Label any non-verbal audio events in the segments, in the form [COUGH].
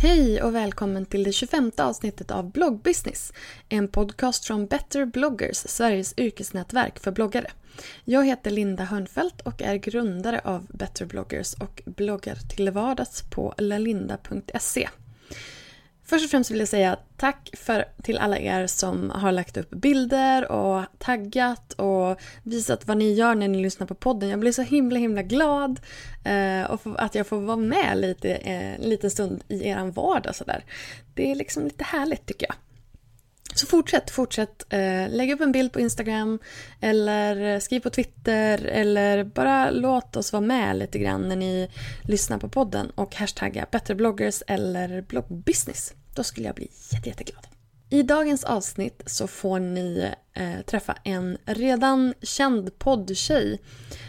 Hej och välkommen till det 25 avsnittet av Bloggbusiness. En podcast från Better bloggers, Sveriges yrkesnätverk för bloggare. Jag heter Linda Hörnfeldt och är grundare av Better bloggers och bloggar till vardags på lalinda.se. Först och främst vill jag säga tack för, till alla er som har lagt upp bilder och taggat och visat vad ni gör när ni lyssnar på podden. Jag blir så himla himla glad eh, och att jag får vara med lite, eh, en liten stund i er vardag. Sådär. Det är liksom lite härligt tycker jag. Så fortsätt, fortsätt. Eh, lägg upp en bild på Instagram eller skriv på Twitter eller bara låt oss vara med lite grann när ni lyssnar på podden och hashtagga bättrebloggers eller bloggbusiness. Då skulle jag bli jätte, jätteglad. I dagens avsnitt så får ni eh, träffa en redan känd poddtjej.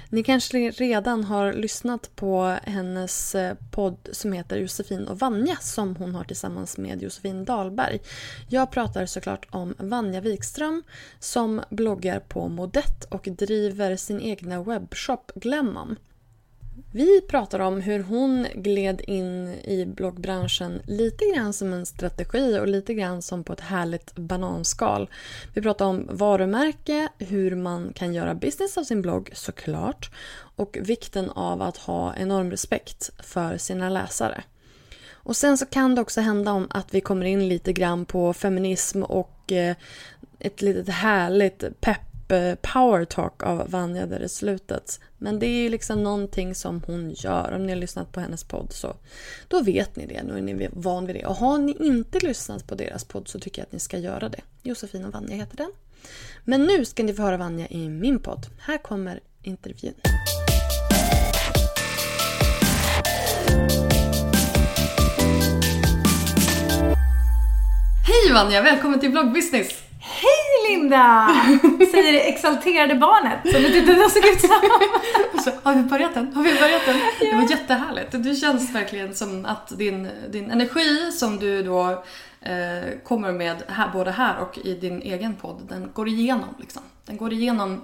Ni kanske redan har lyssnat på hennes eh, podd som heter Josefin och Vanja som hon har tillsammans med Josefin Dahlberg. Jag pratar såklart om Vanja Wikström som bloggar på Modet och driver sin egna webbshop Glemmom. Vi pratar om hur hon gled in i bloggbranschen lite grann som en strategi och lite grann som på ett härligt bananskal. Vi pratar om varumärke, hur man kan göra business av sin blogg såklart och vikten av att ha enorm respekt för sina läsare. Och sen så kan det också hända om att vi kommer in lite grann på feminism och eh, ett litet härligt pepp Eh, power talk av Vanja där i slutet. Men det är ju liksom någonting som hon gör. Om ni har lyssnat på hennes podd så då vet ni det. Nu är ni van vid det. Och har ni inte lyssnat på deras podd så tycker jag att ni ska göra det. Josefin och Vanja heter den. Men nu ska ni få höra Vanja i min podd. Här kommer intervjun. Hej Vanja! Välkommen till bloggbusiness! Hej Linda! Säger det exalterade barnet som du tyckte det såg ut som. [LAUGHS] Så, har vi börjat än? Har vi börjat än? Ja. Det var jättehärligt. Det känns verkligen som att din, din energi som du då eh, kommer med här, både här och i din egen podd, den går igenom liksom. Den går igenom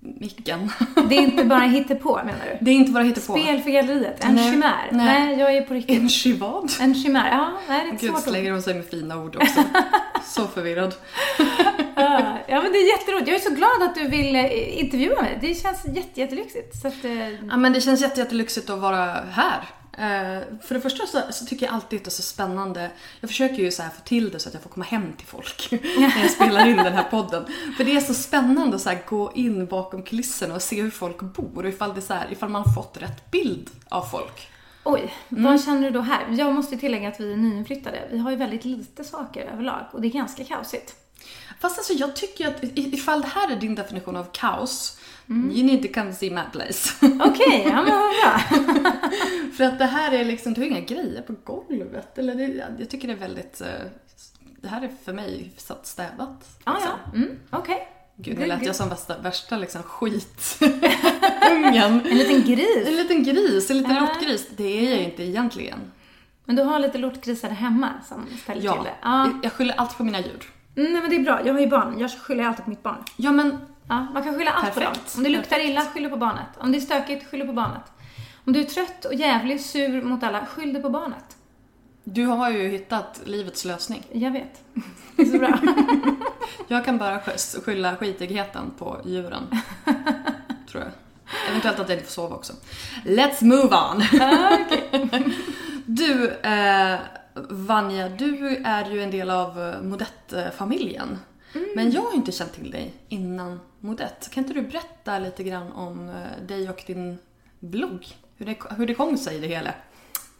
micken. Det är inte bara hittepå menar du? Det är inte bara hittepå. Spel för galleriet, en nej, chimär. Nej. nej, jag är på riktigt. En chivad? En chimär, ja. Nej, det är Gud, slänger hon sig med fina ord också. [LAUGHS] så förvirrad. ja, men det är jätteroligt. Jag är så glad att du vill eh, intervjua mig. Det känns jätte, jättelyxigt. Att, eh... Ja, men det känns jätte, jättelyxigt att vara här. Uh, för det första så, så, tycker jag alltid att det är så spännande. Jag försöker ju så här få till det så att jag får komma hem till folk [LAUGHS] när jag spelar in den här podden. För det är så spännande att så gå in bakom kulisserna och se hur folk bor och ifall, det så här, ifall man har fått rätt bild av folk. Oj, mm. vad känner du då här? Jag måste tillägga att vi är nyinflyttade. Vi har ju väldigt lite saker överlag och det är ganska kaosigt. Fast alltså jag tycker att ifall det här är din definition av kaos, mm. you need to come see my place. Okej, okay, ja men bra. [LAUGHS] För att det här är liksom, du har inga grejer på golvet. Eller det, jag tycker det är väldigt, eh, det här är för mig hyfsat städat. Ah, ja, liksom. mm, okej. Okay. Gud, nu lät jag som värsta, värsta liksom skitungen. [LAUGHS] En liten gris. En liten gris, en liten ja. lortgris. Det är jag ju inte egentligen. Men du har lite lortgrisar hemma som ställer ja, till det? Ja, jag skyller alltid på mina djur. Mm, nej men det är bra, jag har ju barn. Jag skyller alltid på mitt barn. Ja men... Ja, man kan skylla allt Perfekt. på dem. Om det luktar Perfekt. illa, skyll på barnet. Om det är stökigt, skyll på barnet. Om du är trött och jävlig, sur mot alla, skyll det på barnet. Du har ju hittat livets lösning. Jag vet. [LAUGHS] Det är så bra. jag kan bara skylla skitigheten på djuren. [LAUGHS] Tror jag. Eventuellt att jag inte får sova också. Let's move on! Ah. [LAUGHS] Du, eh, Vanja, du är ju en del av eh, Modett-familjen. Mm. Men jag har ju inte känt till dig innan Modett. Kan inte du berätta lite grann om eh, dig och din blogg? Hur det, hur det kom sig det hela?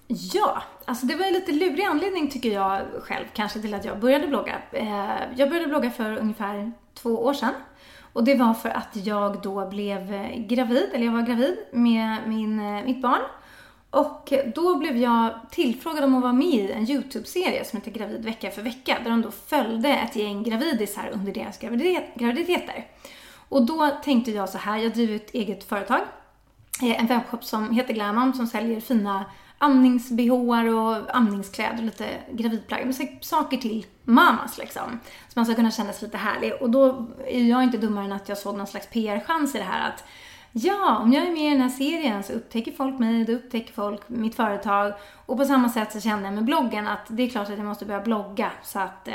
Ja, alltså det var en lite lurig anledning tycker jag själv kanske till att jag började blogga. Eh, jag började blogga för ungefär två år sedan. Och det var för att jag då blev gravid, eller jag var gravid med min, mitt barn. Och då blev jag tillfrågad om att vara med i en YouTube-serie som heter Gravid vecka för vecka, där de då följde ett gäng gravidisar under deras graviditeter. Och då tänkte jag så här, jag driver ett eget företag, eh, en webbshop som heter Glamom som säljer fina amnings och amningskläder och lite gravidplagg. Saker till mamas liksom. Så man ska kunna känna sig lite härlig. Och då är jag inte dummare än att jag såg någon slags PR-chans i det här att ja, om jag är med i den här serien så upptäcker folk mig, då upptäcker folk mitt företag. Och på samma sätt så kände jag med bloggen att det är klart att jag måste börja blogga så att eh,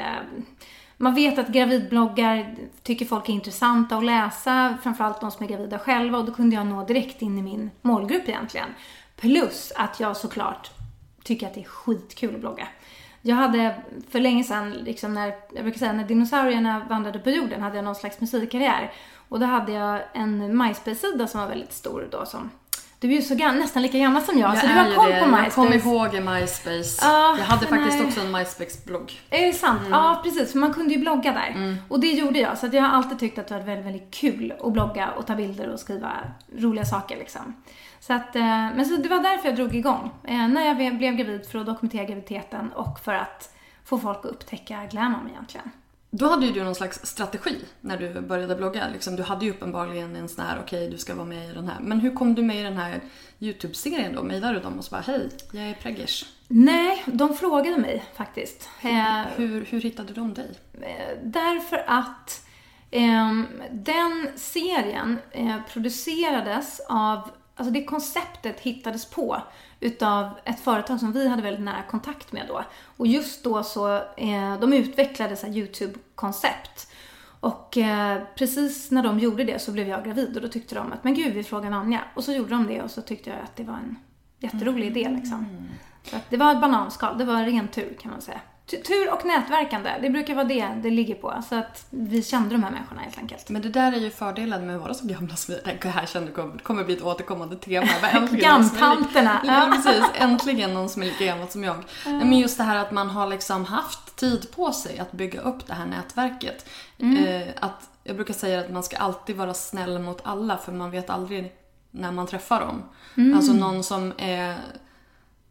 man vet att gravidbloggar tycker folk är intressanta att läsa, framförallt de som är gravida själva och då kunde jag nå direkt in i min målgrupp egentligen. Plus att jag såklart tycker att det är skitkul att blogga. Jag hade för länge sedan, liksom när, jag brukar säga när dinosaurierna vandrade på jorden, hade jag någon slags musikkarriär. Och då hade jag en MySpace-sida som var väldigt stor då som du är ju så gammal, nästan lika gammal som jag, jag så du har koll det. på MySpace. Jag kommer ihåg MySpace. Uh, jag hade faktiskt också en MySpace-blogg. Är det sant? Mm. Ja, precis. För man kunde ju blogga där. Mm. Och det gjorde jag. Så jag har alltid tyckt att det var väldigt, väldigt kul att blogga och ta bilder och skriva roliga saker liksom. Så att, eh, men så det var därför jag drog igång. Eh, när jag blev gravid för att dokumentera graviditeten och för att få folk att upptäcka Glamom egentligen. Då hade ju du någon slags strategi när du började blogga. Liksom, du hade ju uppenbarligen en sån här, okej okay, du ska vara med i den här. Men hur kom du med i den här YouTube-serien då? Mejlade du dem och så bara, hej, jag är preggers? Nej, de frågade mig faktiskt. Eh, hur, hur hittade de dig? Därför att eh, den serien eh, producerades av Alltså det konceptet hittades på utav ett företag som vi hade väldigt nära kontakt med då. Och just då så, eh, de utvecklade så YouTube-koncept. Och eh, precis när de gjorde det så blev jag gravid och då tyckte de att men gud vi frågar Vanja. Och så gjorde de det och så tyckte jag att det var en jätterolig idé liksom. Så att det var ett bananskal, det var ren tur kan man säga. Tur och nätverkande, det brukar vara det det ligger på. Så att vi kände de här människorna helt enkelt. Men det där är ju fördelen med att vara så gamla som vi Det här känner kommer, kommer bli ett återkommande tema. [LAUGHS] Gamtanterna. Ja, precis. Äntligen någon som är lika gammal som jag. Men just det här att man har liksom haft tid på sig att bygga upp det här nätverket. Mm. Eh, att, jag brukar säga att man ska alltid vara snäll mot alla för man vet aldrig när man träffar dem. Mm. Alltså någon som är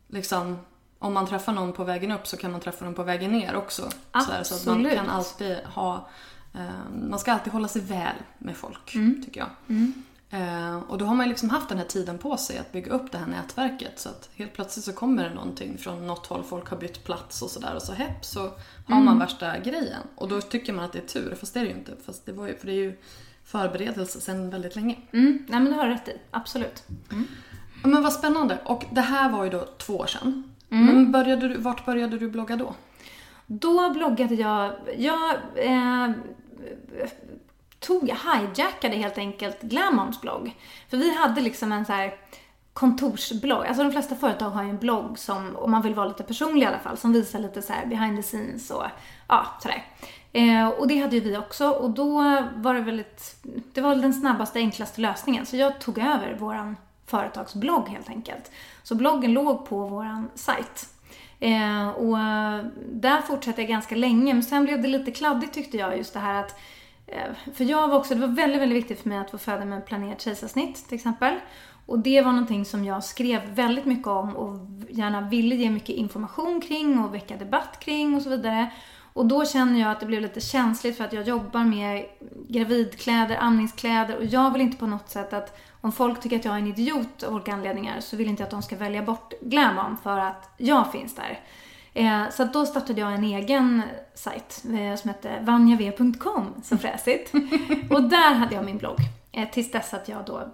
liksom om man träffar någon på vägen upp så kan man träffa någon på vägen ner också. Absolut. Så, att man kan alltid ha, eh, man ska alltid hålla sig väl med folk, mm. tycker jag. Mm. Eh, och då har man liksom haft den här tiden på sig att bygga upp det här nätverket. Så att helt plötsligt så kommer det någonting från något håll, folk har bytt plats och sådär och så hepp så har mm. man värsta grejen. Och då tycker man att det är tur, fast det är det ju inte. Fast det var ju, för det är ju förberedelse sedan väldigt länge. Mm. Nej men det har du rätt i, absolut. Mm. Men vad spännande. Och det här var ju då två år sedan. Mm. Men började du, vart började du blogga då? Då bloggade jag, jag eh, tog, hijackade helt enkelt Glamoms blogg. För vi hade liksom en så här kontorsblogg. Alltså de flesta företag har ju en blogg som, om man vill vara lite personlig i alla fall, som visar lite så behind the scenes och ja, sådär. Eh, och det hade ju vi också och då var det väldigt, det var den snabbaste, enklaste lösningen. Så jag tog över våran företagsblogg helt enkelt. Så bloggen låg på vår sajt. Eh, och där fortsatte jag ganska länge, men sen blev det lite kladdigt tyckte jag just det här att eh, för jag var också, det var väldigt, väldigt viktigt för mig att få föda med planerat kejsarsnitt till exempel. Och det var någonting som jag skrev väldigt mycket om och gärna ville ge mycket information kring och väcka debatt kring och så vidare. Och då känner jag att det blev lite känsligt för att jag jobbar med gravidkläder, amningskläder och jag vill inte på något sätt att om folk tycker att jag är en idiot av olika anledningar så vill inte jag att de ska välja bort Glamom för att jag finns där. Eh, så då startade jag en egen sajt eh, som hette vanjav.com, så fräsigt. [LAUGHS] och där hade jag min blogg. Eh, tills dess att jag då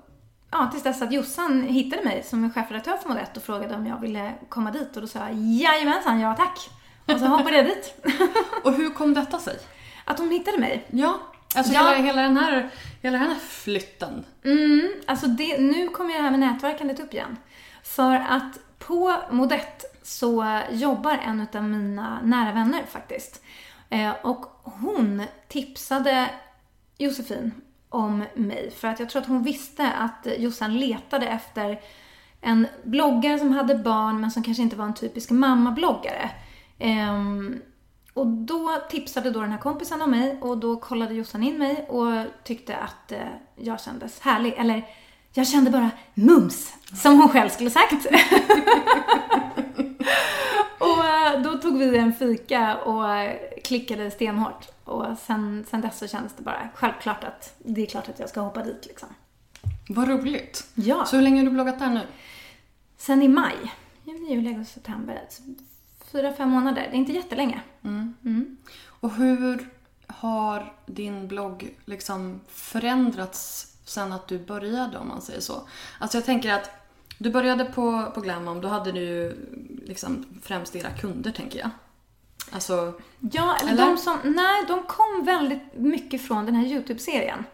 Ja, tills dess att Jossan hittade mig som chefredaktör för Modett och frågade om jag ville komma dit och då sa jag jajamensan, ja tack. Och så hoppade jag dit. [LAUGHS] och hur kom detta sig? Att hon hittade mig? Ja, alltså ja. Hela, hela, den här, hela den här flytten. Mm, alltså det, nu kommer det här med nätverkandet upp igen. För att på Modett så jobbar en av mina nära vänner faktiskt. Eh, och hon tipsade Josefin om mig för att jag tror att hon visste att Jossan letade efter en bloggare som hade barn men som kanske inte var en typisk mammabloggare. Um, och då tipsade då den här kompisen om mig och då kollade Jossan in mig och tyckte att uh, jag kändes härlig. Eller jag kände bara mums, som hon själv skulle sagt. [LAUGHS] och uh, då tog vi en fika och klickade stenhårt. Och sen, sen dess så kändes det bara självklart att det är klart att jag ska hoppa dit liksom. Vad roligt. Ja. Så hur länge har du bloggat där nu? Sen i maj. Juni, juli, augusti, september. Fyra, fem månader. Det är inte jättelänge. Mm. Mm. Och hur har din blogg liksom förändrats sen att du började om man säger så? Alltså jag tänker att du började på, på Glamom, då hade du ju liksom främst era kunder tänker jag. Alltså, ja, eller, eller? de som, nej, de kom väldigt mycket från den här YouTube-serien.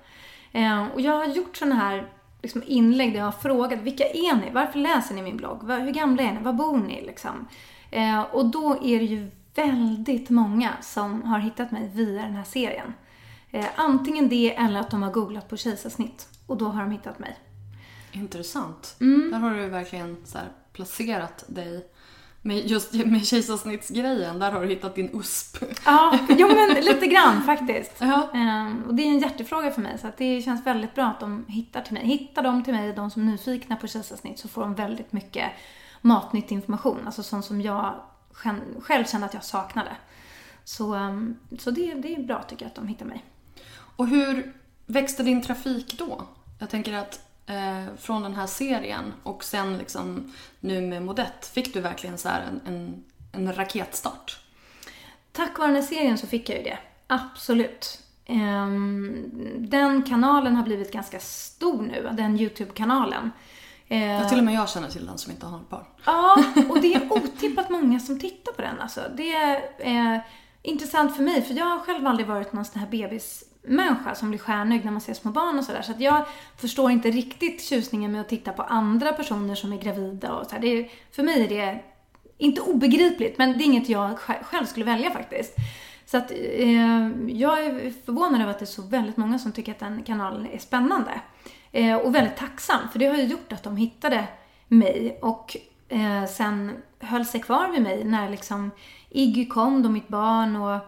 Eh, och jag har gjort sådana här liksom, inlägg där jag har frågat, vilka är ni? Varför läser ni min blogg? Hur gamla är ni? Var bor ni? Liksom. Eh, och då är det ju väldigt många som har hittat mig via den här serien. Eh, antingen det eller att de har googlat på kejsarsnitt och då har de hittat mig. Intressant. Mm. Där har du verkligen så placerat dig med just med kejsarsnittsgrejen, där har du hittat din USP. Ja, jo men lite grann faktiskt. [LAUGHS] Ja. Ehm, och det är en hjärtefråga för mig, så att det känns väldigt bra att de hittar till mig. Hittar de till mig, de som är nyfikna på kejsarsnitt, så får de väldigt mycket matnyttig information. Alltså sånt som jag själv kände att jag saknade. Så, ehm, så det, det är bra tycker jag att de hittar mig. Och hur växte din trafik då? Jag tänker att eh, från den här serien och sen liksom nu med Modett, fick du verkligen så en, en, en raketstart? Tack vare den här serien så fick jag ju det. Absolut. Eh, den kanalen har blivit ganska stor nu, den YouTube-kanalen. Eh, ja, till och med jag känner till den som inte har barn. Ja, och det är otippat många som tittar på den alltså. Det är eh, intressant för mig, för jag har själv aldrig varit någon sån här bebis människa som blir stjärnögd när man ser små barn och sådär. Så att jag förstår inte riktigt tjusningen med att titta på andra personer som är gravida och så det, För mig är det inte obegripligt, men det är inget jag själv skulle välja faktiskt. Så att eh, jag är förvånad över att det är så väldigt många som tycker att den kanalen är spännande. Eh, och väldigt tacksam, för det har ju gjort att de hittade mig och eh, sen höll sig kvar vid mig när liksom Iggy kom, då mitt barn och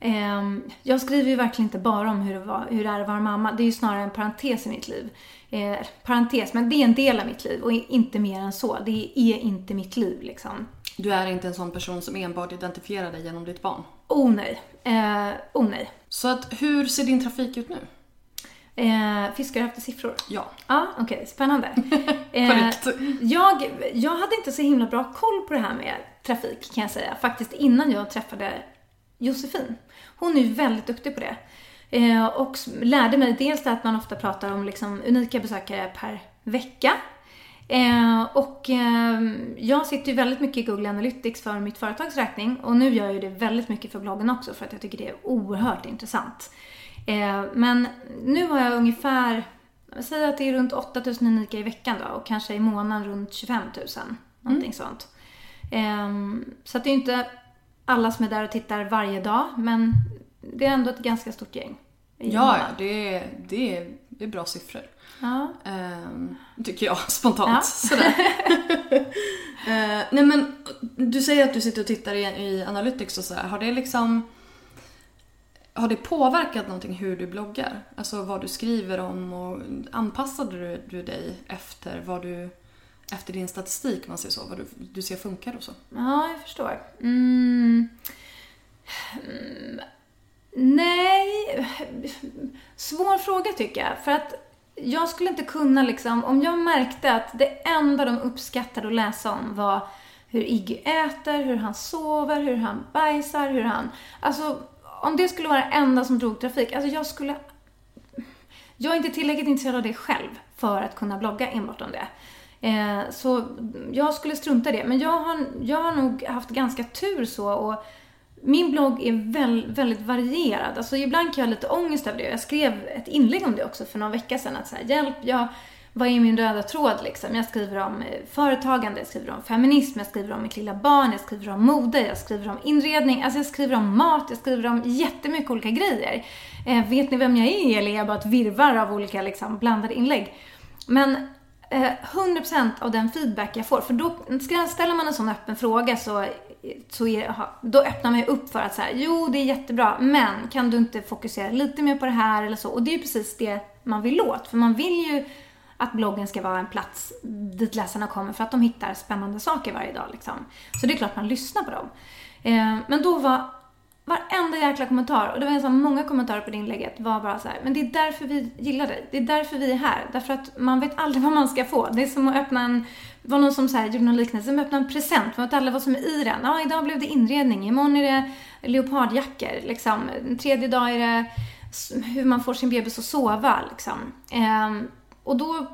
ehm, jag skriver ju verkligen inte bara om hur det, var, hur det är att vara mamma. Det är ju snarare en parentes i mitt liv. Eh, parentes, men det är en del av mitt liv och inte mer än så. Det är inte mitt liv liksom. Du är inte en sån person som enbart identifierar dig genom ditt barn? Oh nej. Eh, oh nej. Så att, hur ser din trafik ut nu? Eh, fiskar efter siffror? Ja. Ja, okej. Okay, spännande. [LAUGHS] eh, jag, jag hade inte så himla bra koll på det här med trafik kan jag säga. Faktiskt innan jag träffade Josefin. Hon är ju väldigt duktig på det. Eh, och lärde mig dels att man ofta pratar om liksom unika besökare per vecka. Eh, och eh, jag sitter ju väldigt mycket i Google Analytics för mitt företags räkning och nu gör jag ju det väldigt mycket för bloggen också för att jag tycker det är oerhört intressant. Eh, men nu har jag ungefär, säger att det är runt 8000 unika i veckan då och kanske i månaden runt 25 000. Någonting mm. sånt. Eh, så att det är inte alla som är där och tittar varje dag, men det är ändå ett ganska stort gäng. Ja, det det är bra siffror. Ja. Ehm, tycker jag [LAUGHS] spontant. Ja. Sådär. [LAUGHS] ehm, nej men, du säger att du sitter och tittar i, i Analytics och sådär. Har det liksom har det påverkat någonting hur du bloggar? Alltså vad du skriver om och anpassade du, du dig efter vad du efter din statistik, man säger så, vad du, du ser funkar och så? Ja, jag förstår. Mm. Nej, svår fråga tycker jag. För att jag skulle inte kunna liksom, om jag märkte att det enda de uppskattade att läsa om var hur Iggy äter, hur han sover, hur han bajsar, hur han... Alltså, om det skulle vara det enda som drog trafik, alltså jag skulle... Jag är inte tillräckligt intresserad av det själv för att kunna blogga enbart om det. Eh, så jag skulle strunta i det. Men jag har, jag har nog haft ganska tur så och min blogg är väl, väldigt varierad. Alltså ibland kan jag ha lite ångest över det. Jag skrev ett inlägg om det också för någon vecka sedan. Att så här, hjälp, jag, vad är min röda tråd liksom? Jag skriver om eh, företagande, jag skriver om feminism, jag skriver om mitt lilla barn, jag skriver om mode, jag skriver om inredning, alltså jag skriver om mat, jag skriver om jättemycket olika grejer. Eh, vet ni vem jag är eller är jag bara ett virvar av olika liksom, blandade inlägg? Men eh, 100% av den feedback jag får, för då ställer man en sån öppen fråga så, så är, då öppnar man ju upp för att säga, jo det är jättebra, men kan du inte fokusera lite mer på det här eller så? Och det är ju precis det man vill åt, för man vill ju att bloggen ska vara en plats dit läsarna kommer för att de hittar spännande saker varje dag. Liksom. Så det är klart man lyssnar på dem. Eh, men då var varenda jäkla kommentar, och det var så många kommentarer på det inlägget, var bara så här, men det är därför vi gillar dig. Det är därför vi är här. Därför att man vet aldrig vad man ska få. Det är som att öppna en, det var någon som så här, gjorde någon liknelse, som öppnade öppna en present. Man vet alla vad som är i den. Ja, idag blev det inredning, imorgon är det leopardjackor. Liksom. En tredje dag är det hur man får sin bebis att sova. Liksom. Eh, och då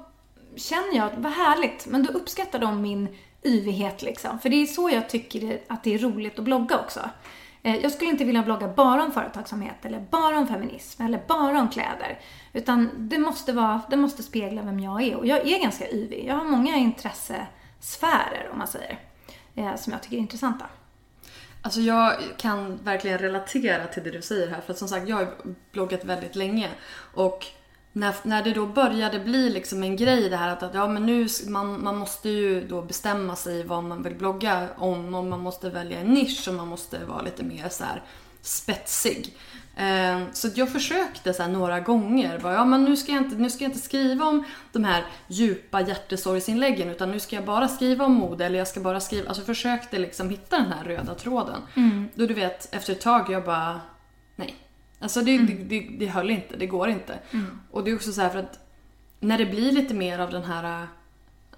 känner jag, vad härligt, men då uppskattar de min yvighet liksom. För det är så jag tycker att det är roligt att blogga också. Eh, jag skulle inte vilja blogga bara om företagsamhet eller bara om feminism eller bara om kläder. Utan det måste, vara, det måste spegla vem jag är. Och jag är ganska yvig. Jag har många intressesfärer, om man säger, eh, som jag tycker är intressanta. Alltså jag kan verkligen relatera till det du säger här. För att som sagt, jag har bloggat väldigt länge. Och när, när det då började bli liksom en grej det här att, att ja, men nu, man, man måste ju då bestämma sig vad man vill blogga om och man måste välja en nisch och man måste vara lite mer så här spetsig. Eh, så jag försökte så några gånger. Bara, ja, men nu, ska jag inte, nu ska jag inte skriva om de här djupa hjärtesorgsinläggen utan nu ska jag bara skriva om mode eller jag ska bara skriva... Alltså försökte liksom hitta den här röda tråden. Mm. Då du vet, efter ett tag jag bara... Alltså det, mm. det, det, det höll inte, det går inte. Mm. Och det är också så här för att när det blir lite mer av den här äh,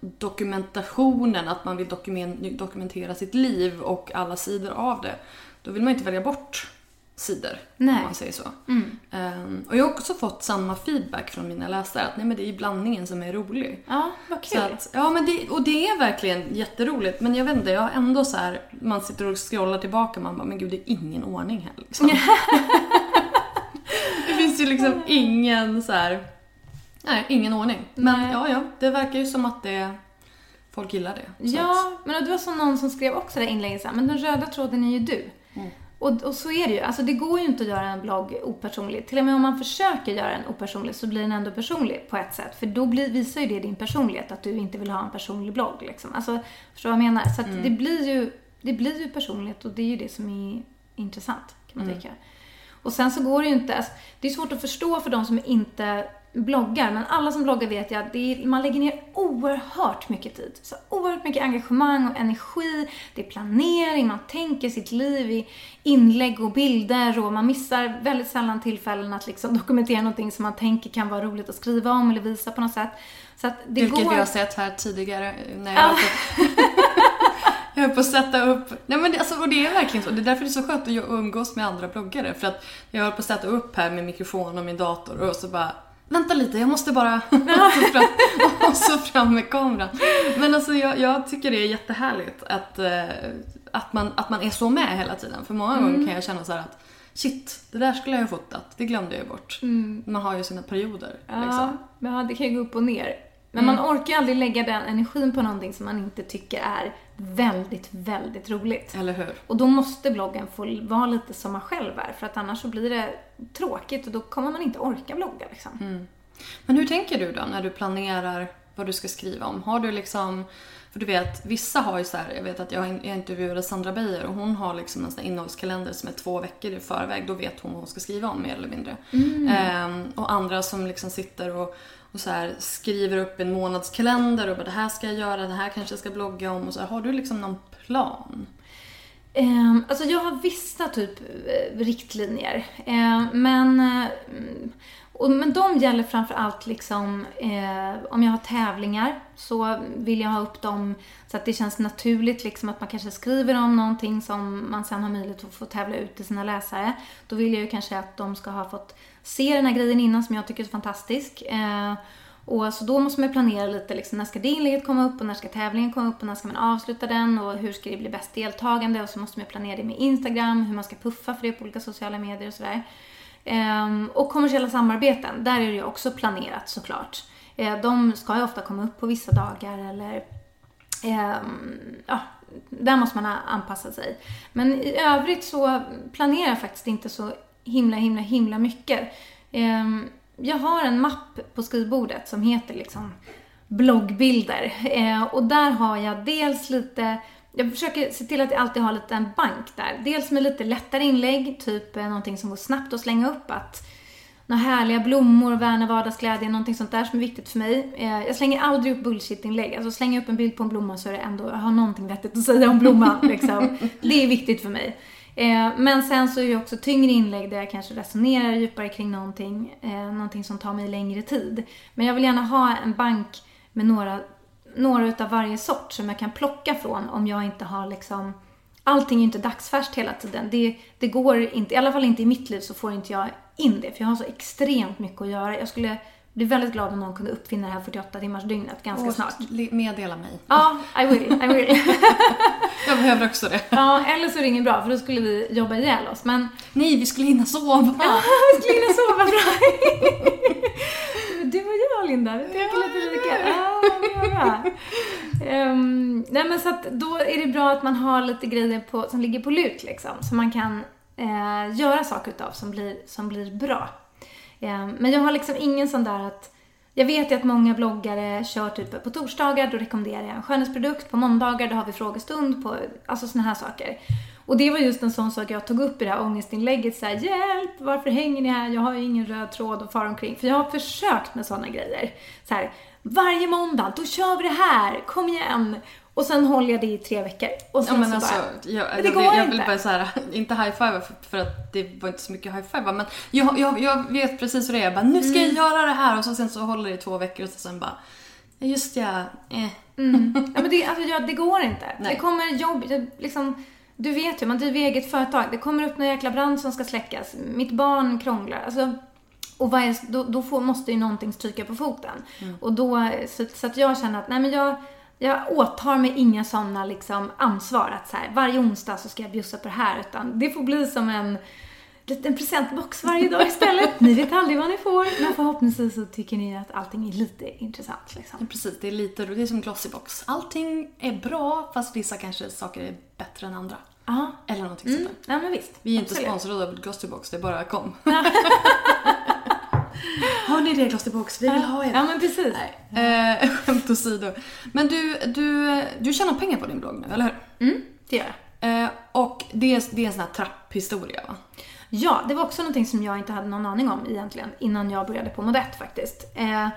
dokumentationen, att man vill dokumentera sitt liv och alla sidor av det. Då vill man inte välja bort sidor, nej. om man säger så. Mm. Um, och jag har också fått samma feedback från mina läsare, att nej men det är blandningen som är rolig. Ja, vad kul. Att, ja, men det, och det är verkligen jätteroligt. Men jag vet inte, jag har ändå så här, man sitter och scrollar tillbaka och man bara, men gud det är ingen ordning här liksom. [LAUGHS] [LAUGHS] finns ju liksom ingen så här, nej, ingen ordning. Men nej. ja, ja, det verkar ju som att det folk gillar det. Ja, att... men det var som någon som skrev också det inlägget men den röda tråden är ju du. Mm. Och, och, så är det ju. Alltså det går ju inte att göra en blogg opersonlig. Till och med om man försöker göra den opersonlig så blir den ändå personlig på ett sätt. För då blir, visar ju det din personlighet, att du inte vill ha en personlig blogg. Liksom. Alltså, förstår du vad jag menar? Så mm. det, blir ju, det blir ju personligt och det är ju det som är intressant, kan man mm. Och sen så går det ju inte, alltså, det är svårt att förstå för de som inte bloggar, men alla som bloggar vet ju att är, man lägger ner oerhört mycket tid. Så oerhört mycket engagemang och energi. Det är planering, man tänker sitt liv i inlägg och bilder och man missar väldigt sällan tillfällen att liksom [LAUGHS] dokumentera någonting som man tänker kan vara roligt att skriva om eller visa på något sätt. Så att det Vilket går... vi har sett här tidigare när jag [LAUGHS] Jag höll på att sätta upp... Nej men det, alltså, och det är verkligen så. Det är därför det är så skönt att umgås med andra bloggare. För att jag höll på att sätta upp här med mikrofon och min dator och så bara Vänta lite, jag måste bara... [LAUGHS] [LAUGHS] och så fram med kameran. Men alltså jag, jag, tycker det är jättehärligt att, uh, att, man, att man är så med hela tiden. För många mm. gånger kan jag känna så att Shit, det där skulle jag ha fotat. Det glömde jag bort. Mm. Man har ju sina perioder. Ja, liksom. ja, det kan ju gå upp och ner. Men mm. man orkar aldrig lägga den energin på någonting som man inte tycker är väldigt, väldigt roligt. Eller hur? Och då måste bloggen få vara lite som man själv är, för att annars så blir det tråkigt och då kommer man inte orka blogga liksom. Mm. Men hur tänker du då när du planerar vad du ska skriva om? Har du liksom för du vet, vissa har ju så här, jag vet att jag, intervjuade Sandra Beijer och hon har liksom en sån innehållskalender som är två veckor i förväg. Då vet hon vad hon ska skriva om mer eller mindre. Mm. Ehm, och andra som liksom sitter och och så här, skriver upp en månadskalender och bara det här ska jag göra, det här kanske jag ska blogga om och så här, Har du liksom någon plan? Um, alltså jag har vissa typ eh, riktlinjer. Um, men, um, och, men de gäller framför allt liksom eh, om jag har tävlingar så vill jag ha upp dem så att det känns naturligt liksom att man kanske skriver om någonting som man sen har möjlighet att få tävla ut till sina läsare. Då vill jag ju kanske att de ska ha fått se den här grejen innan som jag tycker är så fantastisk. Eh, och så då måste man planera lite, liksom, när ska det inlägget komma upp och när ska tävlingen komma upp och när ska man avsluta den och hur ska det bli bäst deltagande och så måste man planera det med Instagram, hur man ska puffa för det på olika sociala medier och sådär. Ehm, och kommersiella samarbeten, där är det ju också planerat såklart. Ehm, de ska ju ofta komma upp på vissa dagar eller ehm, ja, där måste man anpassa sig. Men i övrigt så planerar jag faktiskt inte så himla, himla, himla mycket. Ehm, jag har en mapp på skrivbordet som heter liksom bloggbilder. Eh, och där har jag dels lite jag försöker se till att jag alltid har lite en bank där. Dels med lite lättare inlägg, typ eh, någonting som går snabbt att slänga upp. Att några härliga blommor, värna vardagsglädje, någonting sånt där som är viktigt för mig. Eh, jag slänger aldrig upp bullshit-inlägg. Alltså slänger jag upp en bild på en blomma så är det ändå, jag har någonting vettigt att säga om blomman. [LAUGHS] liksom. Det är viktigt för mig. Eh, men sen så är det också tyngre inlägg där jag kanske resonerar djupare kring någonting, någonting som tar mig längre tid. Men jag vill gärna ha en bank med några, några utav varje sort som jag kan plocka från om jag inte har liksom Allting är ju inte dagsfärskt hela tiden. Det, det går inte, i alla fall inte i mitt liv så får inte jag in det för jag har så extremt mycket att göra. Jag skulle blir väldigt glad om någon kunde uppfinna det här 48 timmars dygnet ganska Och snart. Meddela mig. Ja, I will, I will. [LAUGHS] Jag behöver också det. ja, eller så är det inget bra för då skulle vi jobba ihjäl oss. Men Nej, vi skulle hinna sova. Ja, vi skulle hinna sova bra. [LAUGHS] Du och jag Linda, vi tänker lite lika. Ja, det var bra. Um, nej men så att då är det bra att man har lite grejer på, som ligger på lut liksom. Som man kan eh, göra saker utav som blir, som blir bra. Um, men jag har liksom ingen sån där att jag vet ju att många bloggare kör typ på torsdagar, då rekommenderar jag en skönhetsprodukt. På måndagar, då har vi frågestund. På, alltså såna här saker. Och det var just en sån sak jag tog upp i det här ångestinlägget. Så här, Hjälp! Varför hänger ni här? Jag har ju ingen röd tråd att fara omkring. För jag har försökt med såna grejer. Så här, varje måndag, då kör vi det här! Kom igen! Och sen håller jag det i tre veckor. Och sen Ja, men så alltså, bara, jag, det jag, går jag, jag vill inte. bara så här, [LAUGHS] inte high-five för, för att det var inte så mycket high-five men jag, jag, jag vet precis hur det är. Jag bara, nu ska Mm. jag göra det här och så, sen så håller det i två veckor och sen bara, just ja, eh. Mm. Ja, men det, alltså, ja, det går inte. Nej. Det kommer jobb, det, liksom, du vet ju, man driver eget företag. Det kommer upp någon jäkla brand som ska släckas. Mitt barn krånglar. Alltså, och är, då, då får, måste ju någonting stryka på foten. Och då, så, så att jag känner att, nej men jag, jag åtar mig inga sådana liksom, ansvar att så här, varje onsdag så ska jag bjussa på det här. Utan det får bli som en liten presentbox varje dag istället. ni vet aldrig vad ni får. Men förhoppningsvis så tycker ni att allting är lite intressant. Liksom. Precis, det är lite det är som Glossybox. Allting är bra fast vissa kanske saker är bättre än andra. Ja. Eller någonting Mm. sånt där. Ja, men visst. Vi är inte Absolut. sponsrade av Glossybox, det bara kom. [LAUGHS] Har ni det Glossybox? Vi vill ha er. Ja, men precis. Nej, eh, [LAUGHS] skämt åsido. Men du, du, du tjänar pengar på din blogg nu, eller hur? Mm, det gör jag. Eh, och det är, det är en sån här trapphistoria va? Ja, det var också någonting som jag inte hade någon aning om egentligen innan jag började på Modett faktiskt. Eh,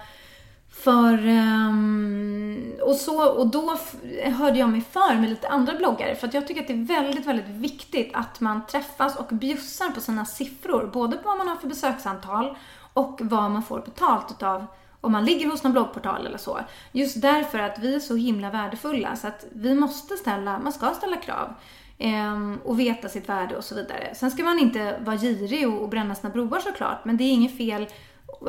för, ehm, och, så, och då hörde jag mig för med lite andra bloggare för att jag tycker att det är väldigt, väldigt viktigt att man träffas och bjussar på sina siffror. Både på vad man har för besöksantal och vad man får betalt utav om man ligger hos någon bloggportal eller så. Just därför att vi är så himla värdefulla så att vi måste ställa, man ska ställa krav. Ehm, och veta sitt värde och så vidare. Sen ska man inte vara girig och, och bränna sina broar såklart, men det är inget fel.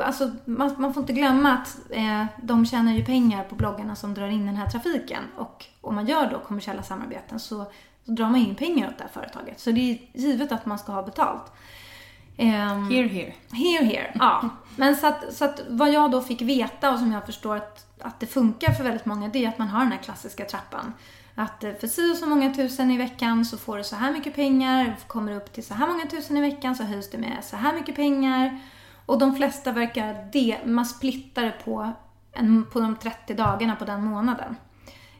Alltså, man, man får inte glömma att eh, de tjänar ju pengar på bloggarna som drar in den här trafiken. Och om man gör då kommersiella samarbeten så, så drar man in pengar åt det här företaget. Så det är givet att man ska ha betalt. Ehm, Here, here. Here, here. Ja. [LAUGHS] Men så att, så att vad jag då fick veta och som jag förstår att, att det funkar för väldigt många, det är att man har den här klassiska trappan. Att eh, för si och så många tusen i veckan så får du så här mycket pengar, kommer du upp till så här många tusen i veckan så höjs det med så här mycket pengar. Och de flesta verkar det, man splittar det på, en, på de 30 dagarna på den månaden.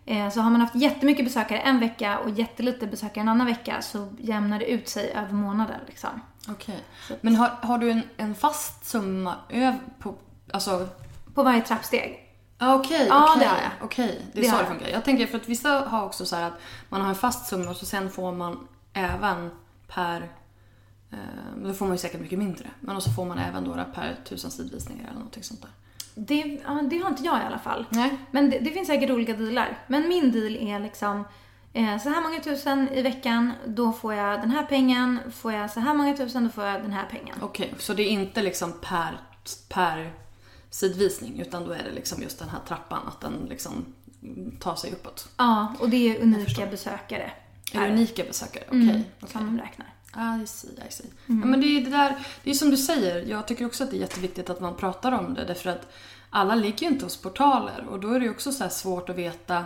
Eh, Så har man haft jättemycket besökare en vecka och jättelite besökare en annan vecka så jämnar det ut sig över månaden. Liksom. Okej. Men har, har du en, en fast summa över på, alltså På varje trappsteg. Ja, Okej, Ja, okej. jag. Okej, det är Det så det funkar. Jag tänker för att vissa har också så här att man har en fast summa och så sen får man även per... Eh, då får man ju säkert mycket mindre. Men så får man även då per tusen sidvisningar eller någonting sånt där. Det, det har inte jag i alla fall. Nej. Men det, det finns säkert olika dealar. Men min deal är liksom eh, så här många tusen i veckan, då får jag den här pengen. Får jag så här många tusen, då får jag den här pengen. Okej, så det är inte liksom per, per sidvisning utan då är det liksom just den här trappan, att den liksom tar sig uppåt. Ja, och det är unika besökare. Är unika besökare? Okej. Mm, okej. Som de räknar. I see, I see. Ja, men det är det där, det är som du säger, jag tycker också att det är jätteviktigt att man pratar om det därför att alla ligger ju inte hos portaler och då är det ju också så svårt att veta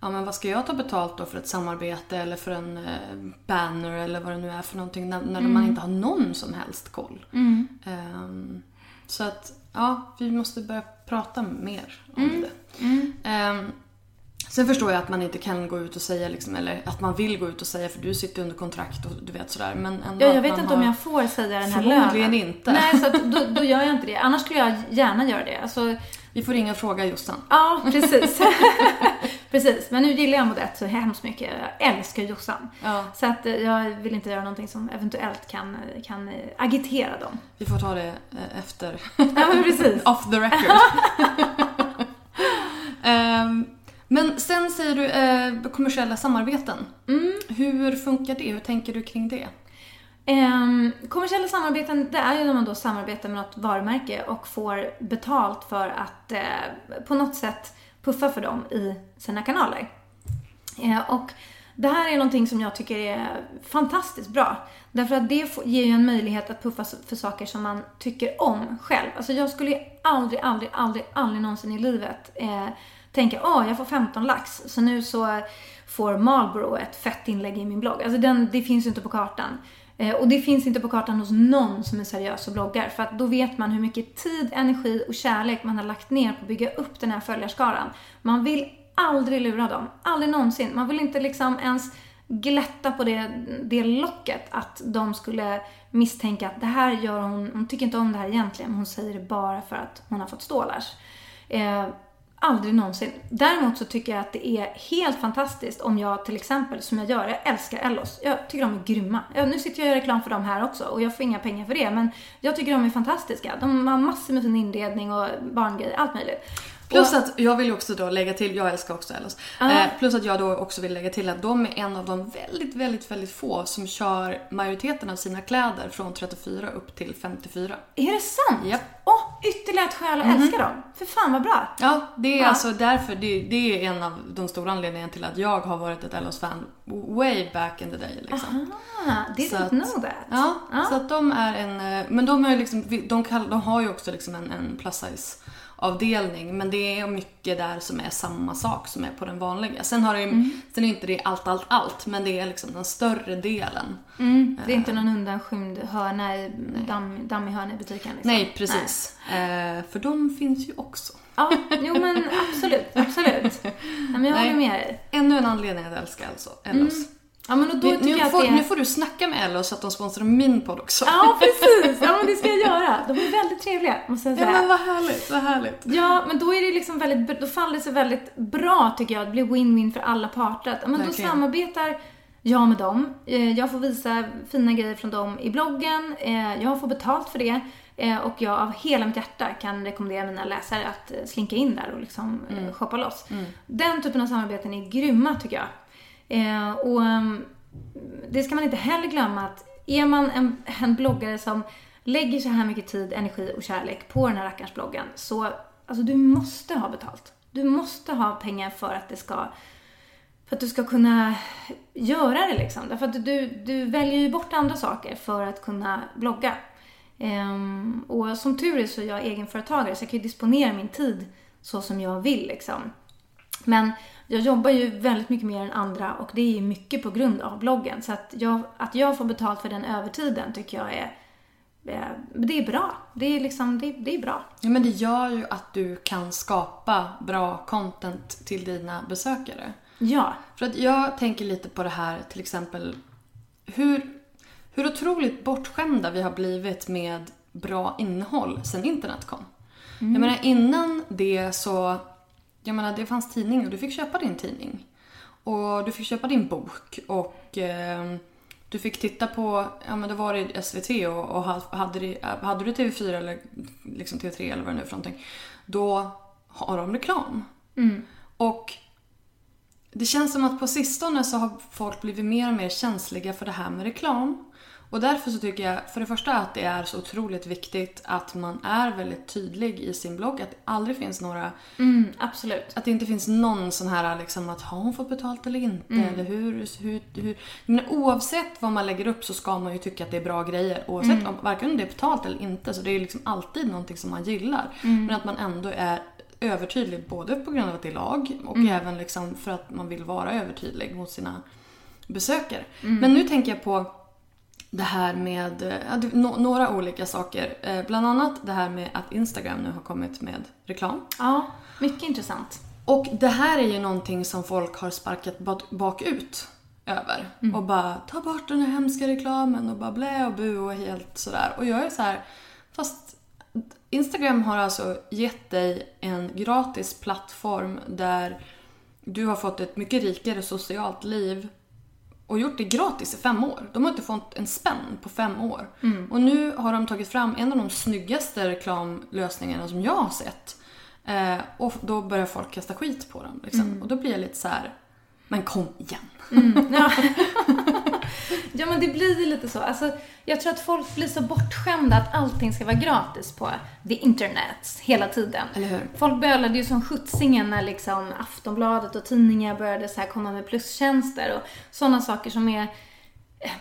Ja men vad ska jag ta betalt då för ett samarbete eller för en eh, banner eller vad det nu är för någonting när, när man inte har någon som helst koll. Ehm, så att ja, vi måste börja prata mer om det. Ehm, Sen förstår jag att man inte kan gå ut och säga liksom, eller att man vill gå ut och säga för du sitter under kontrakt och du vet sådär. Men ändå Ja, jag vet inte om jag får säga den här lönen. Förmodligen inte. Nej, så att då, då gör jag inte det. Annars skulle jag gärna göra det. Alltså, Vi får ringa och fråga Jossan. ja, precis. [LAUGHS] precis. Men nu gillar jag Modett så hemskt mycket. Jag älskar Jossan. Ja. Så att jag vill inte göra någonting som eventuellt kan, kan agitera dem. Vi får ta det eh, efter. Ja, men precis. [LAUGHS] Off the record. [LAUGHS] Ehm, men sen säger du eh, kommersiella samarbeten. Mm. Hur funkar det? Hur tänker du kring det? Ehm, kommersiella samarbeten, det är ju när man då samarbetar med något varumärke och får betalt för att eh, på något sätt puffa för dem i sina kanaler. Eh, och det här är någonting som jag tycker är fantastiskt bra. Därför att det ger ju en möjlighet att puffa för saker som man tycker om själv. Alltså jag skulle ju aldrig, aldrig, aldrig, aldrig någonsin i livet eh, tänka åh, jag får 15 lax, så nu så får Marlboro ett fett inlägg i min blogg. Alltså den, det finns ju inte på kartan. Eh, och det finns inte på kartan hos någon som är seriös och bloggar. För att då vet man hur mycket tid, energi och kärlek man har lagt ner på att bygga upp den här följarskaran. Man vill aldrig lura dem. Aldrig någonsin. Man vill inte liksom ens glätta på det, det locket att de skulle misstänka att det här gör hon, hon tycker inte om det här egentligen, men hon säger det bara för att hon har fått stålars. Eh, aldrig någonsin. Däremot så tycker jag att det är helt fantastiskt om jag till exempel, som jag gör, jag älskar Ellos. Jag tycker de är grymma. Ja, nu sitter jag och gör reklam för dem här också och jag får inga pengar för det, men jag tycker de är fantastiska. De har massor med fin inredning och barngrejer, allt möjligt. Plus Och- att jag vill också då lägga till, jag älskar också Ellos. Ja. Eh, plus att jag då också vill lägga till att de är en av de väldigt, väldigt, väldigt få som kör majoriteten av sina kläder från 34 upp till 54. Är det sant? Japp. Åh, ytterligare ett skäl att älska dem. För fan vad bra. Ja, det är Ja. alltså därför, det, det är en av de stora anledningarna till att jag har varit ett Ellos-fan way back in the day liksom. Ah, didn't att- know that. Ja, Ja. så att de är en, eh, men de, är liksom, de, kall, de har ju också liksom en, en plus size avdelning men det är mycket där som är samma sak som är på den vanliga. Sen, har det, ju- Mm. sen är inte det allt, allt, allt men det är liksom den större delen. Mm, det är inte någon undanskymd hörna i, damm, dammig hörna i butiken. Liksom. Nej, precis. Eh, för de finns ju också. Ja, jo men absolut, absolut. Nej, men jag Nej. håller med dig. Ännu en anledning att älska alltså, Ellos. Ja, men och då Nu, tycker nu, jag att får, det nu får du snacka med Ellos så att de sponsrar min podd också. Ja, precis. Ja, men det ska jag [LAUGHS] göra. De är väldigt trevliga, måste jag Ja, säga. men vad härligt, vad härligt. Ja, men då är det liksom väldigt, då faller det sig väldigt bra tycker jag. Det blir win-win för alla parter. Att, ja, Men då samarbetar jag med dem. Eh, Jag får visa fina grejer från dem i bloggen. Eh, Jag får betalt för det. Eh, Och jag av hela mitt hjärta kan rekommendera mina läsare att slinka in där och liksom mm. shoppa loss. Den typen av samarbeten är grymma tycker jag. Eh, Och um, det ska man inte heller glömma att är man en, en bloggare som lägger så här mycket tid, energi och kärlek på den här rackarns bloggen så alltså du måste ha betalt. Du måste ha pengar för att det ska för att du ska kunna göra det liksom. Därför att du, du väljer ju bort andra saker för att kunna blogga. Ehm, och som tur är så är jag egenföretagare så jag kan ju disponera min tid så som jag vill liksom. Men jag jobbar ju väldigt mycket mer än andra och det är mycket på grund av bloggen. Så att jag, att jag får betalt för den övertiden tycker jag är, är det är bra. Det är liksom, det, det är bra. Ja, men det gör ju att du kan skapa bra content till dina besökare. Ja. För att jag tänker lite på det här till exempel hur, hur otroligt bortskämda vi har blivit med bra innehåll sen internet kom. Jag menar innan det så, jag menar det fanns tidning och du fick köpa din tidning. Och du fick köpa din bok och eh, du fick titta på, ja men det var det SVT och, och hade, hade du TV4 eller liksom TV3 eller vad det nu är för någonting. Då har de reklam. Mm. Och det känns som att på sistone så har folk blivit mer och mer känsliga för det här med reklam. Och därför så tycker jag för det första att det är så otroligt viktigt att man är väldigt tydlig i sin blogg. Att det aldrig finns några... Mm, absolut. Att det inte finns någon sån här liksom att har hon fått betalt eller inte? Mm. Eller hur, hur, hur. Men oavsett vad man lägger upp så ska man ju tycka att det är bra grejer. Oavsett Mm. om, varken det är betalt eller inte. Så det är ju liksom alltid någonting som man gillar. Mm. Men att man ändå är övertydlig både på grund av att det är lag och Mm. även liksom för att man vill vara övertydlig mot sina besökare. Mm. Men nu tänker jag på det här med ja, no, några olika saker. Eh, bland annat det här med att Instagram nu har kommit med reklam. Ja, mycket intressant. Och det här är ju någonting som folk har sparkat bak- bakut över. Och bara ta bort den här hemska reklamen och bara blä och bu och helt sådär. Och jag är så här, fast Instagram har alltså gett dig en gratis plattform där du har fått ett mycket rikare socialt liv och gjort det gratis i fem år. De har inte fått en spänn på fem år. Och nu har de tagit fram en av de snyggaste reklamlösningarna som jag har sett. Eh, och då börjar folk kasta skit på dem. Liksom. Och då blir jag lite så här. men kom igen. [LAUGHS] Ja. Ja men det blir ju lite så. Alltså, jag tror att folk blir så bortskämda att allting ska vara gratis på the internet hela tiden. Eller hur? Folk bölade ju som skjutsingen när liksom Aftonbladet och tidningar började så här komma med plustjänster och sådana saker som är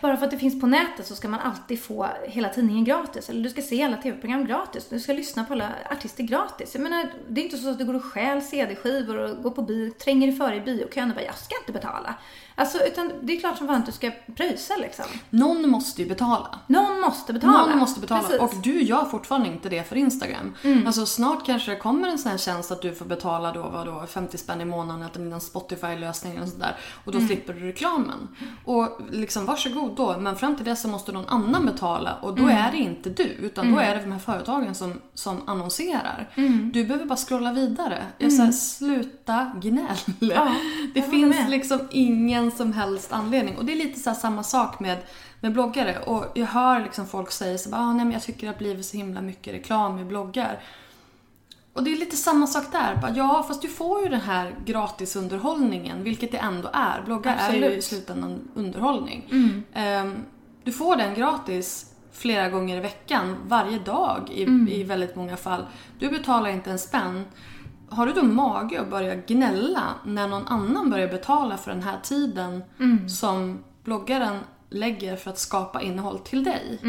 bara för att det finns på nätet så ska man alltid få hela tidningen gratis. Eller du ska se alla tv-program gratis. Du ska lyssna på alla artister gratis. Jag menar, det är inte så att du går och stjäl CD-skivor och går på bio, tränger dig före i biokön och bara “jag ska inte betala”. Alltså, utan det är klart som fan att du ska pröjsa liksom. Någon måste ju betala. Någon måste betala. Någon måste betala. Precis. Och du gör fortfarande inte det för Instagram. Alltså snart kanske det kommer en sån här tjänst att du får betala då, vad då 50 spänn i månaden eller någon Spotify-lösning eller sådär. Och då slipper du reklamen. Och liksom varsågod då. Men fram till dess så måste någon annan betala. Och då är det inte du. Utan då är det de här företagen som, som annonserar. Du behöver bara scrolla vidare. Jag säger sluta gnäll. Ja, det finns med. liksom ingen som helst anledning. Och det är lite så samma sak med, med bloggare. Och jag hör liksom folk säga så bara, ah, nej men jag tycker det har blivit så himla mycket reklam i bloggar. Och det är lite samma sak där. Bara, ja, fast du får ju den här gratisunderhållningen, vilket det ändå är. Bloggar är ju i Absolut. slutändan underhållning. Ehm, du får den gratis flera gånger i veckan, varje dag i, i väldigt många fall. Du betalar inte en spänn. Har du då mage att börja gnälla när någon annan börjar betala för den här tiden som bloggaren lägger för att skapa innehåll till dig?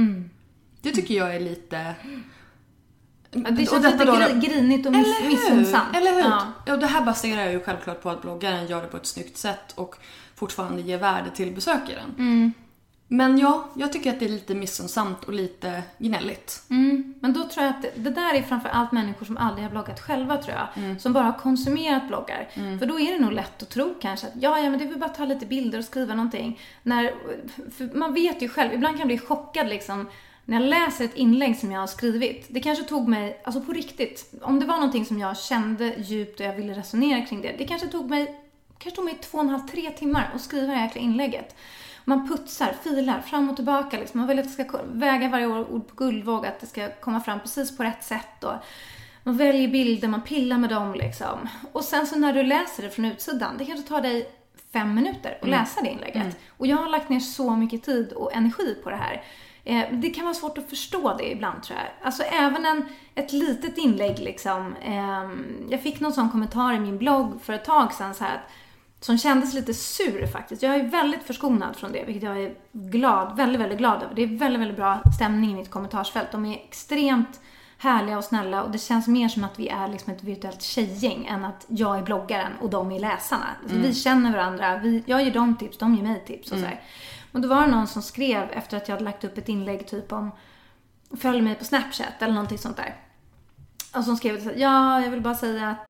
Det tycker jag är lite... Ja, det känns lite då- gri- grinigt och miss- missunnsamt. Eller hur? Ja. Ja. det här baserar jag ju självklart på att bloggaren gör det på ett snyggt sätt och fortfarande ger värde till besökaren. Mm. Men ja, jag tycker att det är lite missunnsamt och lite gnälligt. Mm, men då tror jag att det, det där är framför allt människor som aldrig har bloggat själva tror jag. Som bara har konsumerat bloggar. För då är det nog lätt att tro kanske att ja, ja men det är väl bara att ta lite bilder och skriva någonting. När, för man vet ju själv, ibland kan jag bli chockad liksom när jag läser ett inlägg som jag har skrivit. Det kanske tog mig, alltså på riktigt, om det var någonting som jag kände djupt och jag ville resonera kring det. Det kanske tog mig, kanske tog mig två och en halv, tre timmar att skriva det här inlägget. Man putsar, filar fram och tillbaka. Liksom. Man vill att det ska väga varje ord på guldvåg, att det ska komma fram precis på rätt sätt. Och man väljer bilder, man pillar med dem. Liksom. Och sen så när du läser det från utsidan, det kanske tar dig fem minuter att läsa det inlägget. Och jag har lagt ner så mycket tid och energi på det här. Eh, det kan vara svårt att förstå det ibland tror jag. Alltså även en, ett litet inlägg liksom. ehm, jag fick någon sån kommentar i min blogg för ett tag sedan så här att som kändes lite sur faktiskt. Jag är väldigt förskonad från det, vilket jag är glad, väldigt, väldigt glad över. Det är väldigt, väldigt bra stämning i mitt kommentarsfält. De är extremt härliga och snälla och det känns mer som att vi är liksom ett virtuellt tjejgäng än att jag är bloggaren och de är läsarna. Alltså, Vi känner varandra, vi, jag ger dem tips, de ger mig tips och så här. Och då var det någon som skrev efter att jag hade lagt upp ett inlägg typ om följ mig på Snapchat eller någonting sånt där. Och som skrev så här, ja, jag vill bara säga att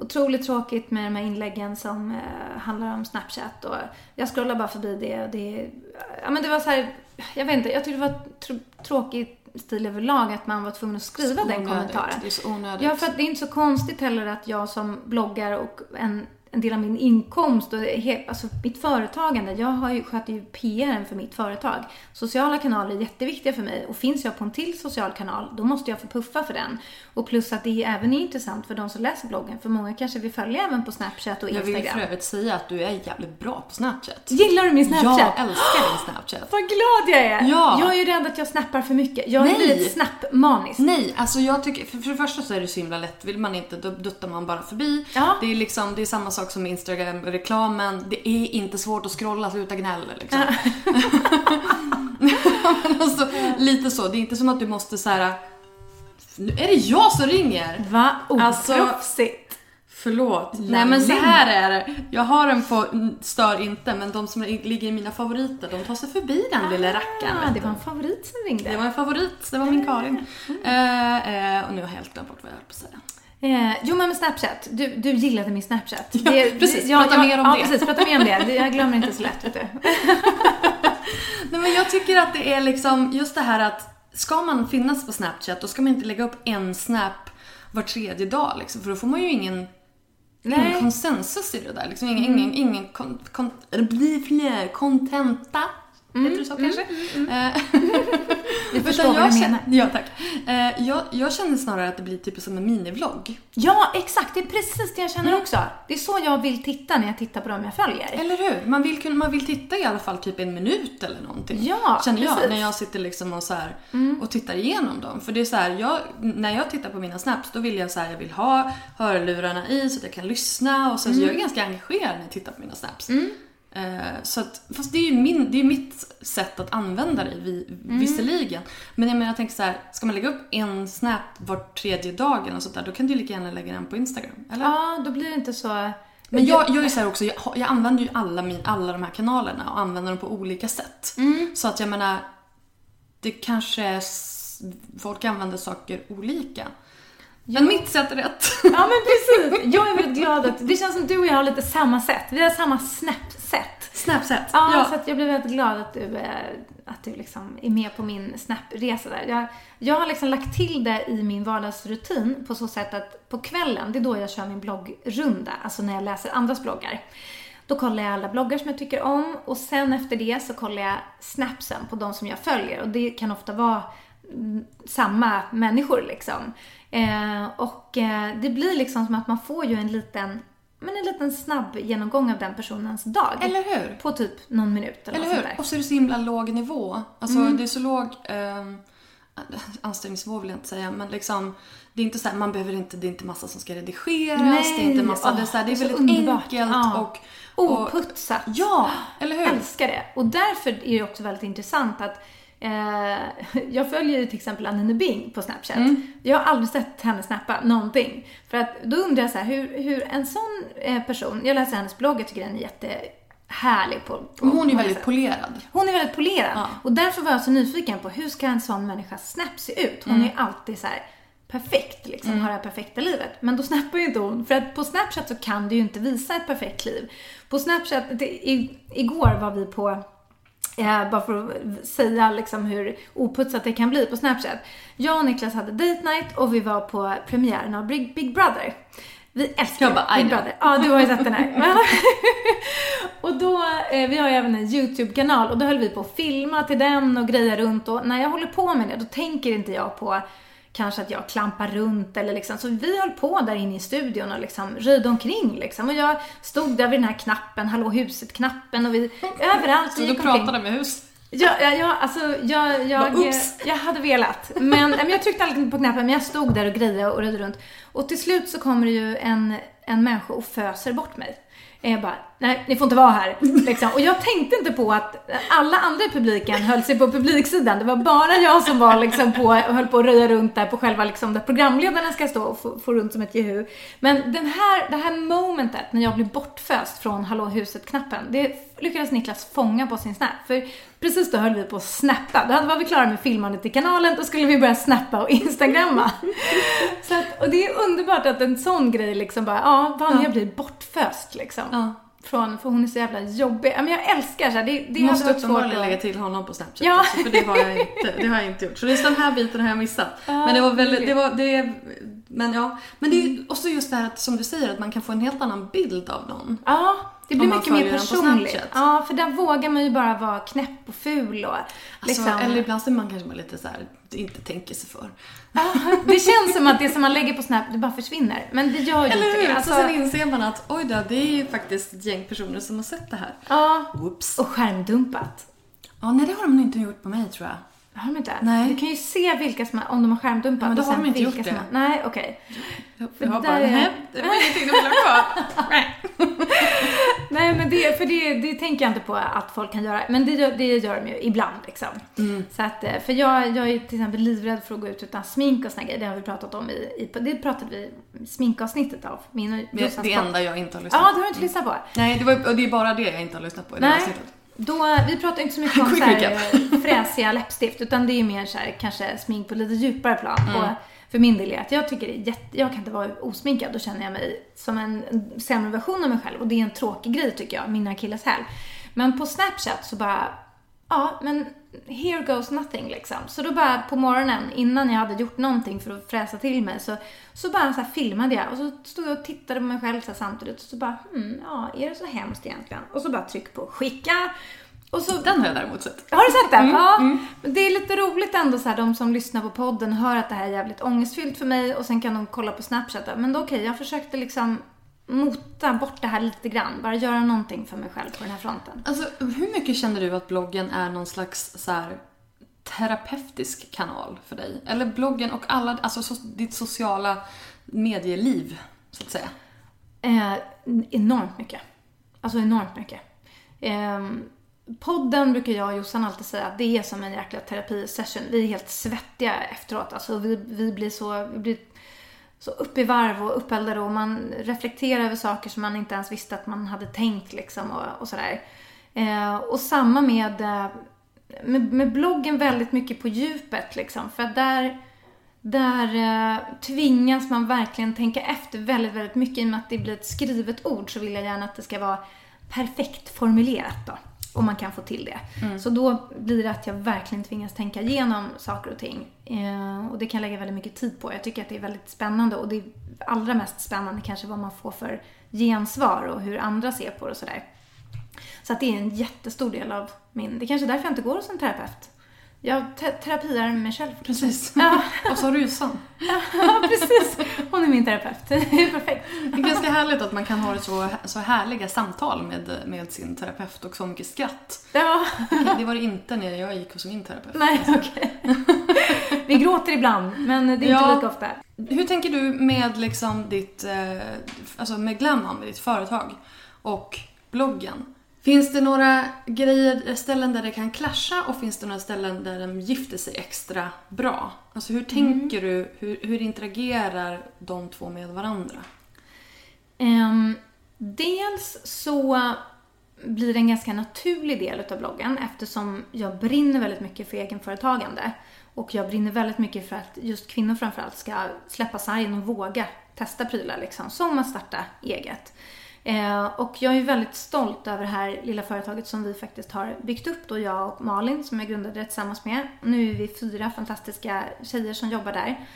otroligt tråkigt med de här inläggen som eh, handlar om Snapchat och jag scrollar bara förbi det och det, ja men det var så här, jag vet inte, jag tyckte det var tr tråkig stil överlag att man var tvungen att skriva Så den onödigt. kommentaren. Det är så onödigt. Ja, för att det är inte så konstigt heller att jag som bloggar och en, en del av min inkomst och he, alltså mitt företagande, jag har ju, sköter ju PR för mitt företag. Sociala kanaler är jätteviktiga för mig och finns jag på en till social kanal, då måste jag få puffa för den. Och plus att det även är intressant för de som läser bloggen, för många kanske vill följa även på Snapchat och Jag vill Instagram. för övrigt säga att du är jävligt bra på Snapchat. Gillar du min Snapchat? Jag älskar din Snapchat. Vad glad jag är! Ja. Jag är ju rädd att jag snappar för mycket. Jag har blivit snappmanisk. Nej, alltså jag tycker, för, för det första så är det så himla lätt. Vill man inte, då duttar man bara förbi. Ja. Det är liksom, det är samma sak som med Instagram-reklamen. Det är inte svårt att scrolla sluta gnälla liksom. [LAUGHS] Alltså, lite så. Det är inte som att du måste så här. Nu är det jag som ringer! Va? Alltså- Oproffsigt. Förlåt. Nej men så här är det. Jag har den på mm, stör inte, men de som ligger i mina favoriter, de tar sig förbi den lilla rackaren. Ah, det var en favorit som ringde. Det var en favorit, det var min Karin. Eh, eh, och nu har jag helt glömt bort vad jag höll på att säga. Eh, jo men med Snapchat, du, du gillade min Snapchat. Ja, precis. ja, Prata ja, mer om ja, det. precis, prata mer om det. Det- Jag glömmer inte så lätt vet du. [LAUGHS] Nej men jag tycker att det är liksom just det här att ska man finnas på Snapchat då ska man inte lägga upp en snap var tredje dag liksom, för då får man ju ingen Ingen Nej. konsensus i det där. Liksom ingen, ingen, ingen kon, kon, eller bli fler, kontenta. Heter det så kanske? Eh, [LAUGHS] [LAUGHS] Jag förstår vad du känner- menar. Ja, tack. Eh, jag, jag känner snarare att det blir typ som en minivlogg. Ja, exakt. Det är precis det jag känner Mm. också. Det är så jag vill titta när jag tittar på dem jag följer. Eller hur? Man vill, man vill titta i alla fall typ en minut eller någonting. Ja, Känner jag precis. Mm. när jag sitter liksom och, så här, och tittar igenom dem. För det är så här, jag, när jag tittar på mina snaps då vill jag så här, jag vill ha hörlurarna i så att jag kan lyssna och så, så Mm. jag är ganska engagerad när jag tittar på mina snaps. Eh, så att, fast det är ju min, det är mitt sätt att använda det vi, Mm. visserligen. Men jag, menar, jag tänker så här, ska man lägga upp en snap var tredje dag eller sånt där, då kan du lika gärna lägga den på Instagram. Eller? Ja, då blir det inte så... Men jag, jag är så här också, jag, jag använder ju alla, min, alla de här kanalerna och använder dem på olika sätt. Mm. Så att jag menar, det kanske är folk använder saker olika. Men mitt sätt är rätt. Ja, men precis. Jag är väldigt glad att... Det känns som du och jag har lite samma sätt. Vi har samma snap-sätt. Snapchat. Ja, så att jag blir väldigt glad att du, eh, att du liksom är med på min Snap-resa där. Jag, jag har liksom lagt till det i min vardagsrutin på så sätt att på kvällen, det är då jag kör min bloggrunda, alltså när jag läser andras bloggar. Då kollar jag alla bloggar som jag tycker om och sen efter det så kollar jag snapsen på de som jag följer och det kan ofta vara mm, samma människor liksom. Eh, och eh, det blir liksom som att man får ju en liten, men en liten snabb genomgång av den personens dag. Eller hur? På typ någon minut eller, Eller något sånt hur? där. Och så är det så himla låg nivå. Alltså Mm. det är så låg eh, [LAUGHS] anställningsnivå vill jag inte säga, men liksom det är inte så här, man behöver inte, det är inte massa som ska redigeras, Nej, det är inte massa, åh, det är, så här, det är så väldigt underbart. enkelt Ja. och, och Oputsat. Ja, eller hur? Älskar det. Och därför är det också väldigt intressant att eh, [LAUGHS] jag följer ju till exempel Annine Bing på Snapchat. Mm. Jag har aldrig sett henne snappa någonting. För att då undrar jag så här, hur, hur en sån eh, person, jag läser hennes blogg, jag tycker den är jättehärlig på, på hon är ju väldigt sätt. polerad. Hon är väldigt polerad. Ja. Och därför var jag så nyfiken på hur ska en sån människa snap se ut? Hon Mm. är alltid så här perfekt, liksom, Mm. har det här perfekta livet. Men då snappar ju inte hon, för att på Snapchat så kan du ju inte visa ett perfekt liv. På Snapchat, det, i, igår var vi på Eh, bara för att säga liksom hur oputsat det kan bli på Snapchat. Jag och Niklas hade date night och vi var på premiären av Big, Big Brother. Vi älskar Jag bara, Big. Brother. Ja, du har ju sett den här. [LAUGHS] [LAUGHS] och då, eh, vi har ju även en YouTube-kanal och då höll vi på att filma till den och greja runt och när jag håller på med det då tänker inte jag på kanske att jag klampar runt eller liksom. Så vi höll på där inne i studion och liksom röjde omkring liksom. Och jag stod där vid den här knappen, hallå huset-knappen och vi, [LAUGHS] överallt. Så du pratade med hus? Ja, ja, ja alltså jag, jag, Bara, "Oops." jag hade velat. Men, men jag tryckte aldrig på knappen, men jag stod där och grejade och röjde runt. Och till slut så kommer det ju en, en människa och föser bort mig. Jag bara, nej, ni får inte vara här. Liksom. Och jag tänkte inte på att alla andra i publiken höll sig på publiksidan. Det var bara jag som var liksom på, höll på att röja runt där på själva liksom, där programledarna ska stå och få, få runt som ett jehu. Men den här, det här momentet när jag blir bortföst från Hallå huset-knappen, det lyckades Niklas fånga på sin snap. För precis då höll vi på att snappa. Då var vi klara med filmandet i kanalen, då skulle vi börja snappa och instagramma. Så att, och det är underbart att en sån grej liksom bara, ja, Vanja blir bortföst liksom. Ja. Från, för hon är så jävla jobbig. Men jag älskar så här, det, det måste uppenbarligen lägga till honom på Snapchat Ja. också, för det har jag inte, det har jag inte gjort. Så just den här biten har jag missat. men det var väldigt, det var, det, men ja. Men det är ju också just det här att, som du säger, att man kan få en helt annan bild av någon. Ja, det blir man mycket mer personligt. Ja, för där vågar man ju bara vara knäpp och ful och liksom. Alltså, eller ibland så är man kanske bara lite så här, inte tänker sig för. ja, det känns som att det som man lägger på Snap, det bara försvinner. Men det gör ju Eller inte hur? det. Alltså, så sen inser man att oj då, det är ju faktiskt ett gäng personer som har sett det här. ja, Whoops. och skärmdumpat. Ja, nej det har de inte gjort på mig tror jag. Har de inte? Nej. Du kan ju se vilka som har, om de har skärmdumpat. Ja, men då har de inte gjort det. Har, nej, okej. Jag, För jag har bara, är- nej, det var ingenting de ville ha kvar. [LAUGHS] [LAUGHS] Nej, men det, för det, det tänker jag inte på att folk kan göra. Men det, gör- det gör de ju ibland liksom. Mm. Så att, eh, för jag, jag är till exempel livrädd för att gå ut utan smink och såna grejer. Det har vi pratat om i, i det pratade vi i sminkavsnittet av min och Det det enda jag inte har lyssnat Ja, på. det har du inte lyssnat på. Nej, det, var, och det är bara det jag inte har lyssnat på i det Nej, avsnittet. då, vi pratar inte så mycket om [LAUGHS] så här, eh, fräsiga läppstift utan det är mer så här, kanske smink på lite djupare plan. Mm. Och för min del är att jag tycker det är jätte, jag kan inte vara osminkad, då känner jag mig som en, sämre version av mig själv och det är en tråkig grej tycker jag, min akilleshäl. Men på Snapchat så bara, ja men here goes nothing liksom. Så då bara på morgonen innan jag hade gjort någonting för att fräsa till mig så, så bara så här filmade jag och så stod jag och tittade på mig själv så samtidigt och så bara, hmm, ja är det så hemskt egentligen? Och så bara tryck på skicka. Och så, Den har jag däremot sett. har du sett den? ja. Men Det är lite roligt ändå så här, de som lyssnar på podden hör att det här är jävligt ångestfyllt för mig och sen kan de kolla på Snapchat. Men då okej, jag försökte liksom mota bort det här lite grann. Bara göra någonting för mig själv på den här fronten. Alltså, hur mycket känner du att bloggen är någon slags så här, terapeutisk kanal för dig? Eller bloggen och alla, alltså så, ditt sociala medieliv, så att säga. Eh, enormt mycket. Alltså enormt mycket. Eh, podden brukar jag och Jossan alltid säga att det är som en jäkla terapisession. Vi är helt svettiga efteråt. Alltså vi, vi blir så, vi blir så upp i varv och uppeldade och man reflekterar över saker som man inte ens visste att man hade tänkt liksom och, och sådär. Eh, och samma med, eh, med, med bloggen väldigt mycket på djupet liksom. För att där, där eh, tvingas man verkligen tänka efter väldigt, väldigt mycket. I och med att det blir ett skrivet ord så vill jag gärna att det ska vara perfekt formulerat då. Om man kan få till det. Så då blir det att jag verkligen tvingas tänka igenom saker och ting. Eh, och det kan jag lägga väldigt mycket tid på. Jag tycker att det är väldigt spännande och det är allra mest spännande kanske vad man får för gensvar och hur andra ser på det och sådär. Så att det är en jättestor del av min... Det är kanske är därför jag inte går hos en terapeut. Jag te- terapiar mig själv. Precis. Ja, och så Jossan. ja, [LAUGHS] precis. Hon är min terapeut. Det är perfekt. Det är ganska härligt att man kan ha så, så härliga samtal med, med sin terapeut och så mycket skratt. Ja, Det var det inte när jag gick hos min terapeut. nej okej. Vi gråter ibland, men det är inte Ja. lika ofta. Hur tänker du med liksom ditt, eh, alltså med Glamman, med ditt företag och bloggen? Finns det några grejer, ställen där det kan clasha och finns det några ställen där de gifter sig extra bra? Alltså hur tänker du, hur, hur interagerar de två med varandra? Ehm, dels så blir det en ganska naturlig del utav bloggen eftersom jag brinner väldigt mycket för egenföretagande. Och jag brinner väldigt mycket för att just kvinnor framförallt ska släppa sargen och våga testa prylar liksom, som att starta eget. Eh, och jag är väldigt stolt över det här lilla företaget som vi faktiskt har byggt upp då, jag och Malin som jag grundade det tillsammans med. Nu är vi fyra fantastiska tjejer som jobbar där.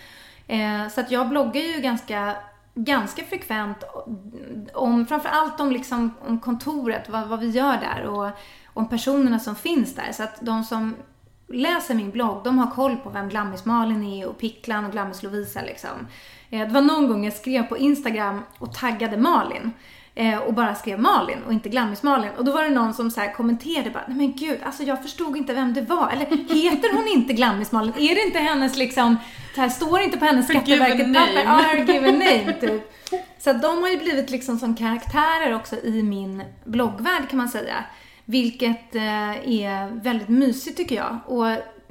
Eh, så att jag bloggar ju ganska, ganska frekvent om, framförallt om, liksom, om kontoret, vad, vad vi gör där och om personerna som finns där. Så att de som läser min blogg, de har koll på vem Glammis-Malin är och Picklan och Glammis-Lovisa liksom. Eh, det var någon gång jag skrev på Instagram och taggade Malin. Eh, och bara skrev Malin och inte Glammis-Malin. Och då var det någon som så kommenterade bara, nej men gud, alltså jag förstod inte vem det var. Eller heter hon inte Glammis-Malin? Är det inte hennes liksom, det här står inte på hennes Skatteverket-papper, her given name, typ. Så att de har ju blivit liksom som karaktärer också i min bloggvärld kan man säga. Vilket eh, är väldigt mysigt tycker jag. Och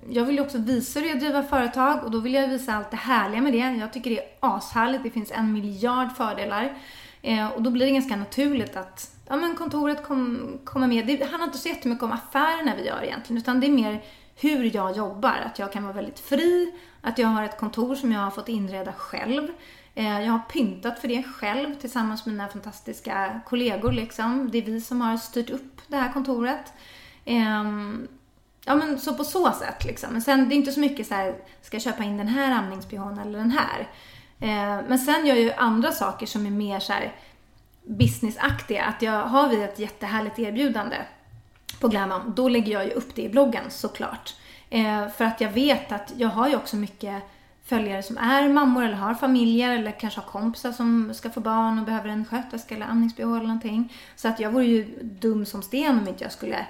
jag vill ju också visa hur jag driver företag och då vill jag visa allt det härliga med det. Jag tycker det är ashärligt. Det finns en miljard fördelar. Eh, och då blir det ganska naturligt att ja, men kontoret kom, kommer med. Det handlar inte så jättemycket om affärerna vi gör egentligen, utan det är mer hur jag jobbar. Att jag kan vara väldigt fri, att jag har ett kontor som jag har fått inreda själv. Eh, jag har pyntat för det själv tillsammans med mina fantastiska kollegor. Liksom. Det är vi som har styrt upp det här kontoret. Ehm, ja men så på så sätt liksom. Men sen det är inte så mycket så här, ska jag köpa in den här amningsbehån eller den här? Eh, men sen gör jag ju andra saker som är mer så här businessaktiga. Att jag har vi ett jättehärligt erbjudande på Glamon. då lägger jag ju upp det i bloggen såklart. Eh, för att jag vet att jag har ju också mycket följare som är mammor eller har familjer eller kanske har kompisar som ska få barn och behöver en sköterska eller amningsbh eller någonting. Så att jag vore ju dum som sten om inte jag skulle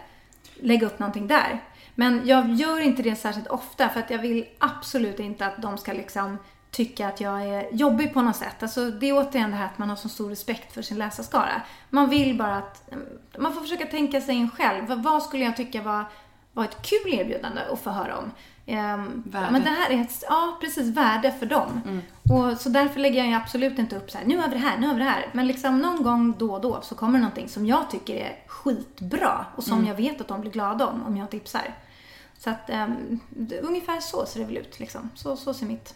lägga upp någonting där. Men jag gör inte det särskilt ofta för att jag vill absolut inte att de ska liksom tycka att jag är jobbig på något sätt. Alltså, det är återigen det här att man har så stor respekt för sin läsarskara. Man vill bara att, man får försöka tänka sig in själv. Vad skulle jag tycka var, var ett kul erbjudande att få höra om? Um, värde. Men det här är ett, ja, precis, värde för dem. Mm. Och, så därför lägger jag absolut inte upp så här, nu har vi det här, nu har vi det här. Men liksom någon gång då och då så kommer det någonting som jag tycker är skitbra och som mm. jag vet att de blir glada om, om jag tipsar. Så att um, ungefär så ser det väl ut liksom. Så, så ser mitt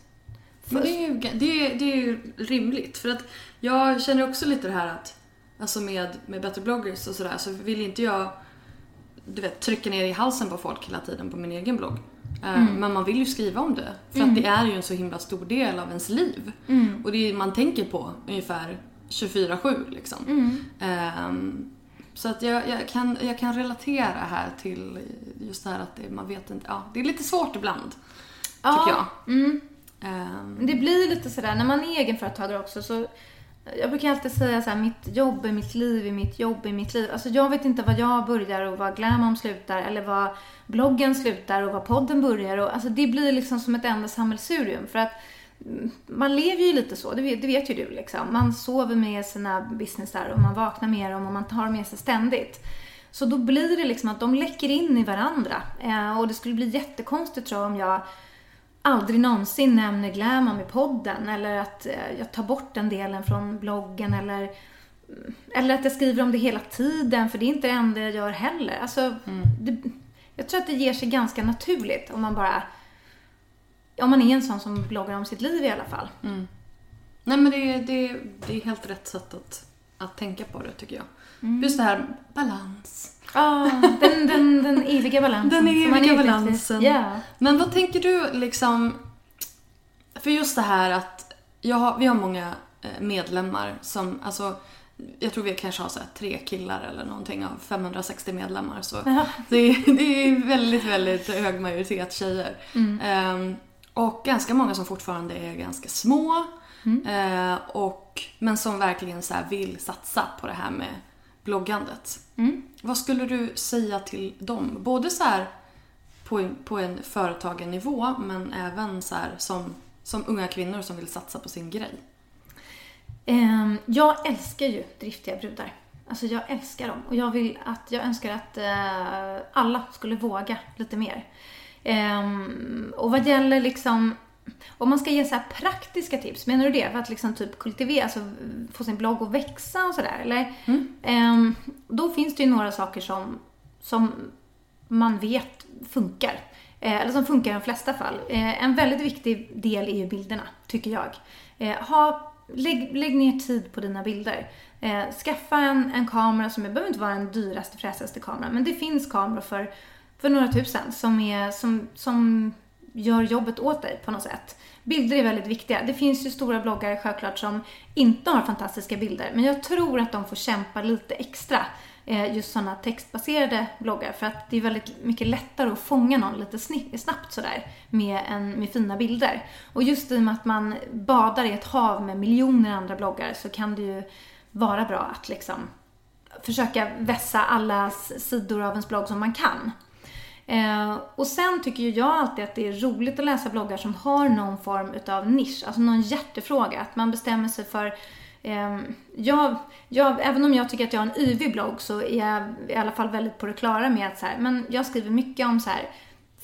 men det är, ju, det, är, det är ju rimligt. För att jag känner också lite det här att, alltså med, med Better bloggers och sådär, så vill inte jag du vet, trycka ner i halsen på folk hela tiden på min egen blogg. Eh, mm. Men man vill ju skriva om det. För mm. att det är ju en så himla stor del av ens liv. Mm. Och det är man tänker på ungefär 24-7 liksom. Um, så att jag, jag, kan, jag kan relatera här till just det här att det, man vet inte, ja, det är lite svårt ibland. Ja. Tycker jag. Um... Det blir lite sådär, när man är egenföretagare också så jag brukar alltid säga så här, mitt jobb är mitt liv är mitt jobb är mitt liv. Alltså jag vet inte var jag börjar och var Glamom slutar eller var bloggen slutar och var podden börjar. Och, alltså det blir liksom som ett enda sammelsurium. För att mm, man lever ju lite så, det vet, det vet ju du liksom. Man sover med sina businessar och man vaknar med dem och man tar med sig ständigt. Så då blir det liksom att de läcker in i varandra. Eh, och det skulle bli jättekonstigt tror jag om jag aldrig någonsin nämner Glamam i podden eller att eh, jag tar bort den delen från bloggen eller mm, eller att jag skriver om det hela tiden, för det är inte det enda jag gör heller. Alltså, mm. det, jag tror att det ger sig ganska naturligt om man bara... Om man är en sån som bloggar om sitt liv i alla fall. Mm. Nej men det det, det är helt rätt sätt att, att tänka på det tycker jag. Mm. Just det här balans. Ja, den, den, den eviga balansen. Den eviga balansen. Yeah. Men vad tänker du liksom, för just det här att har, vi har många eh, medlemmar som, alltså jag tror vi kanske har så tre killar eller någonting av 560 medlemmar. Så det, är, det är väldigt, väldigt hög majoritet tjejer. Mm. Um, och ganska många som fortfarande är ganska små. Mm. Uh, och, men som verkligen så vill satsa på det här med bloggandet. Mm. Vad skulle du säga till dem? Både så här på, en, på en företagarnivå men även så som, som unga kvinnor som vill satsa på sin grej. Um, jag älskar ju driftiga brudar. Alltså jag älskar dem och jag vill att, jag önskar att uh, alla skulle våga lite mer. Um, och vad gäller liksom om man ska ge så praktiska tips, menar du det? För att liksom typ kultivera, alltså få sin blogg att växa och sådär? Eller? Mm. Um, då finns det ju några saker som, som man vet funkar. Eh, eller som funkar i de flesta fall. Eh, en väldigt viktig del är ju bilderna, tycker jag. Eh, ha, lägg, lägg ner tid på dina bilder. Skaffa en, en kamera som, det behöver inte vara den dyraste, fräsigaste kameran, men det finns kameror för, för några tusen som, är, som, som gör jobbet åt dig på något sätt. Bilder är väldigt viktiga. Det finns ju stora bloggare självklart som inte har fantastiska bilder, men jag tror att de får kämpa lite extra. Eh, just sådana textbaserade bloggar för att det är väldigt mycket lättare att fånga någon lite snabbt sådär med, en, med fina bilder. Och just i och med att man badar i ett hav med miljoner andra bloggar så kan det ju vara bra att liksom försöka vässa alla sidor av ens blogg som man kan. Eh, och sen tycker ju jag alltid att det är roligt att läsa bloggar som har någon form utav nisch, alltså någon hjärtefråga. Att man bestämmer sig för eh, jag, jag, även om jag tycker att jag har en yvig blogg så är jag i alla fall väldigt på det klara med att så här, men jag skriver mycket om så här,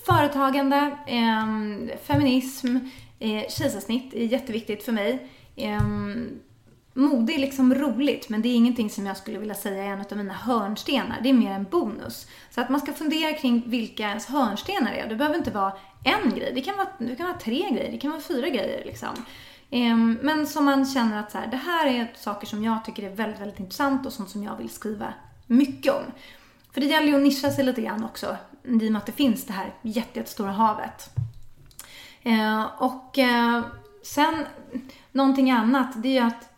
företagande, eh, feminism, eh, kejsarsnitt är jätteviktigt för mig. Eh, Mode är liksom roligt, men det är ingenting som jag skulle vilja säga är en av mina hörnstenar. Det är mer en bonus. Så att man ska fundera kring vilka ens hörnstenar är. Det behöver inte vara en grej. Det kan vara, det kan vara tre grejer, det kan vara fyra grejer. Liksom. Ehm, men som man känner att så här, det här är saker som jag tycker är väldigt, väldigt intressant och sånt som jag vill skriva mycket om. För det gäller ju att nischa sig lite grann också, i och med att det finns det här jättestora havet. Ehm, och eh, sen, någonting annat, det är ju att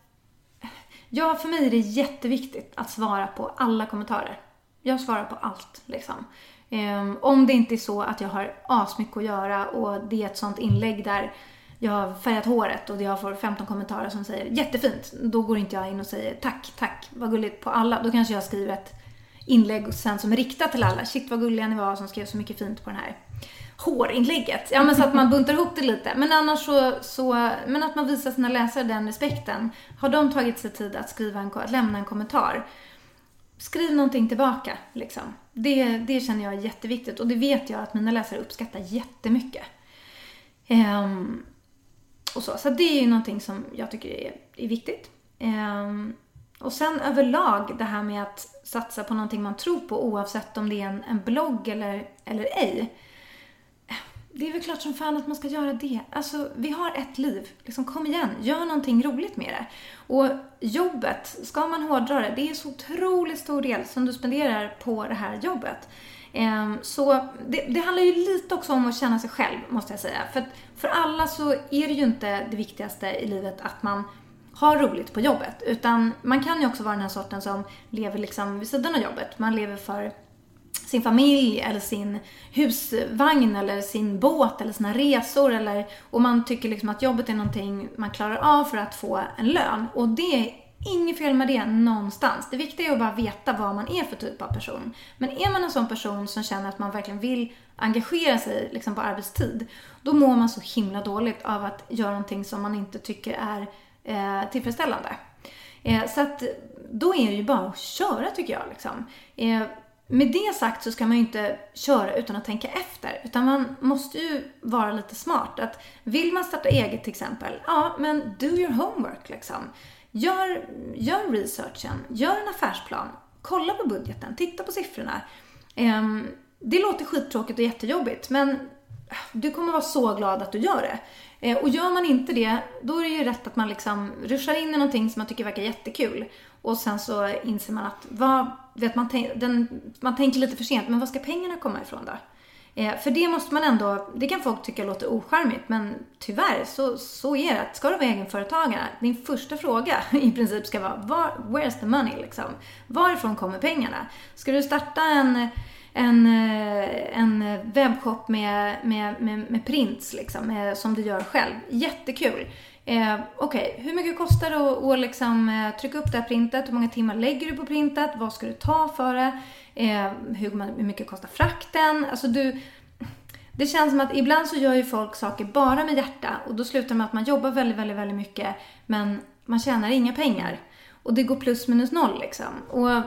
Ja, för mig är det jätteviktigt att svara på alla kommentarer. Jag svarar på allt liksom. Um, om det inte är så att jag har asmycket att göra och det är ett sånt inlägg där jag har färgat håret och jag får 15 kommentarer som säger jättefint. Då går inte jag in och säger tack, tack, vad gulligt på alla. Då kanske jag skriver ett inlägg sen som är riktat till alla. Shit vad gulliga ni var som skrev så mycket fint på den här hårinlägget. Ja, men så att man buntar ihop det lite. Men annars så, så, men att man visar sina läsare den respekten. Har de tagit sig tid att skriva en, att lämna en kommentar, skriv någonting tillbaka liksom. Det, det känner jag är jätteviktigt och det vet jag att mina läsare uppskattar jättemycket. Um, och så. så det är ju någonting som jag tycker är, är viktigt. Um, och sen överlag det här med att satsa på någonting man tror på oavsett om det är en, en blogg eller, eller ej det är väl klart som fan att man ska göra det. Alltså, vi har ett liv. Liksom, kom igen, gör någonting roligt med det. Och jobbet, ska man hårdra det, det är så otroligt stor del som du spenderar på det här jobbet. Ehm, så det, det, handlar ju lite också om att känna sig själv, måste jag säga. För, för alla så är det ju inte det viktigaste i livet att man har roligt på jobbet. Utan man kan ju också vara den här sorten som lever liksom vid sidan av jobbet. Man lever för sin familj eller sin husvagn eller sin båt eller sina resor eller, och man tycker liksom att jobbet är någonting man klarar av för att få en lön. Och det är inget fel med det någonstans. Det viktiga är att bara veta vad man är för typ av person. Men är man en sån person som känner att man verkligen vill engagera sig liksom på arbetstid, då mår man så himla dåligt av att göra någonting som man inte tycker är eh, tillfredsställande. Eh, så att då är det ju bara att köra tycker jag. Liksom. Eh, med det sagt så ska man ju inte köra utan att tänka efter. Utan man måste ju vara lite smart. Att vill man starta eget till exempel, ja men do your homework liksom. Gör, gör researchen, gör en affärsplan, kolla på budgeten, titta på siffrorna. Ehm, det låter skittråkigt och jättejobbigt men äh, du kommer vara så glad att du gör det. Ehm, och gör man inte det, då är det ju rätt att man liksom ruschar in i någonting som man tycker verkar jättekul. Och sen så inser man att, vad, vet, man, tänk, den, man tänker lite för sent, men var ska pengarna komma ifrån då? Eh, för det måste man ändå, det kan folk tycka låter ocharmigt, men tyvärr så, så är det. Ska du vara egenföretagare, din första fråga [LAUGHS] i princip ska vara, var, where's the money liksom? Varifrån kommer pengarna? Ska du starta en en, eh, en webbshop med, med, med, med prints liksom, med, som du gör själv. Jättekul. Eh, Okej, okay. hur mycket kostar det att, att liksom, eh, trycka upp det här printet? Hur många timmar lägger du på printet? Vad ska du ta för det? Eh, hur, hur mycket kostar frakten? Alltså du, det känns som att ibland så gör ju folk saker bara med hjärta och då slutar det med att man jobbar väldigt, väldigt, väldigt mycket men man tjänar inga pengar. Och det går plus minus noll liksom. Och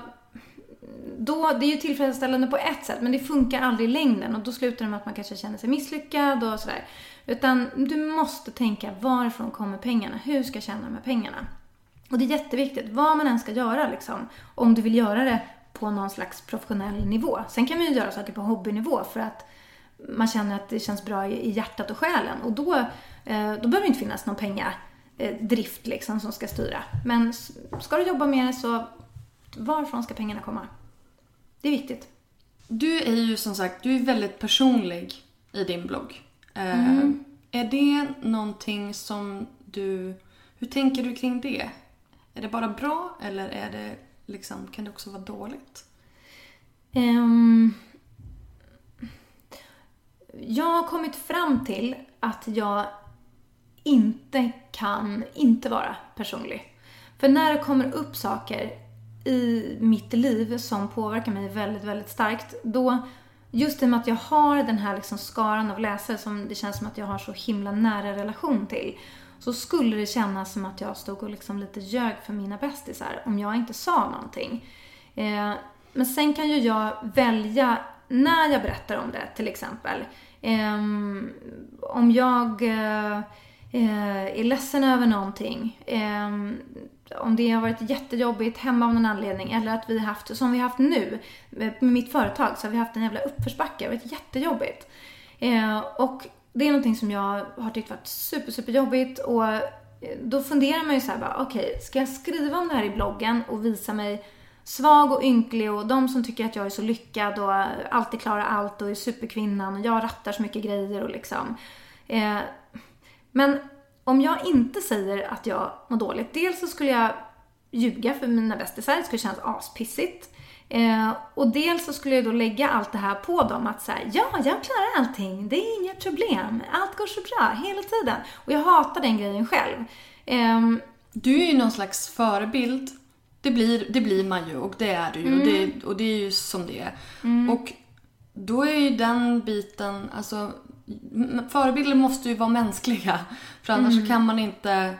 då, det är ju tillfredsställande på ett sätt, men det funkar aldrig i längden och då slutar det med att man kanske känner sig misslyckad och sådär. Utan du måste tänka, varifrån kommer pengarna? Hur ska jag tjäna de här pengarna? Och det är jätteviktigt, vad man än ska göra liksom, om du vill göra det på någon slags professionell nivå. Sen kan man ju göra saker på hobbynivå för att man känner att det känns bra i, hjärtat och själen. Och då, eh, då behöver det inte finnas någon pengadrift eh, liksom som ska styra. Men ska du jobba med det så varifrån ska pengarna komma? Det är viktigt. Du är ju som sagt, du är väldigt personlig i din blogg. Mm. Är det någonting som du... Hur tänker du kring det? Är det bara bra eller är det liksom, kan det också vara dåligt? Ehm, jag har kommit fram till att jag inte kan inte vara personlig. För när det kommer upp saker i mitt liv som påverkar mig väldigt, väldigt starkt, då just i och med att jag har den här liksom skaran av läsare som det känns som att jag har så himla nära relation till, så skulle det kännas som att jag stod och liksom lite ljög för mina bästisar om jag inte sa någonting. Eh, men sen kan ju jag välja när jag berättar om det, till exempel. Eh, om jag eh, eh är ledsen över någonting, eh, om det har varit jättejobbigt hemma av någon anledning eller att vi har haft, som vi har haft nu med mitt företag, så har vi haft en jävla uppförsbacke. Det har varit jättejobbigt. Eh, och det är någonting som jag har tyckt varit super, superjobbigt och eh, då funderar man ju så här bara, okej, ska jag skriva om det här i bloggen och visa mig svag och ynklig och de som tycker att jag är så lyckad och alltid klarar allt och är superkvinnan och jag rattar så mycket grejer och liksom. Eh, men om jag inte säger att jag mår dåligt, dels så skulle jag ljuga för mina bästisar, det skulle kännas aspissigt. Eh, och dels så skulle jag då lägga allt det här på dem att säga ja, jag klarar allting, det är inga problem, allt går så bra hela tiden. Och jag hatar den grejen själv. Ehm, Du är ju någon slags förebild. Det blir, det blir man ju och det är du ju. Och, det, och det är ju som det är. Och då är ju den biten, alltså förebilder måste ju vara mänskliga. För annars så kan man inte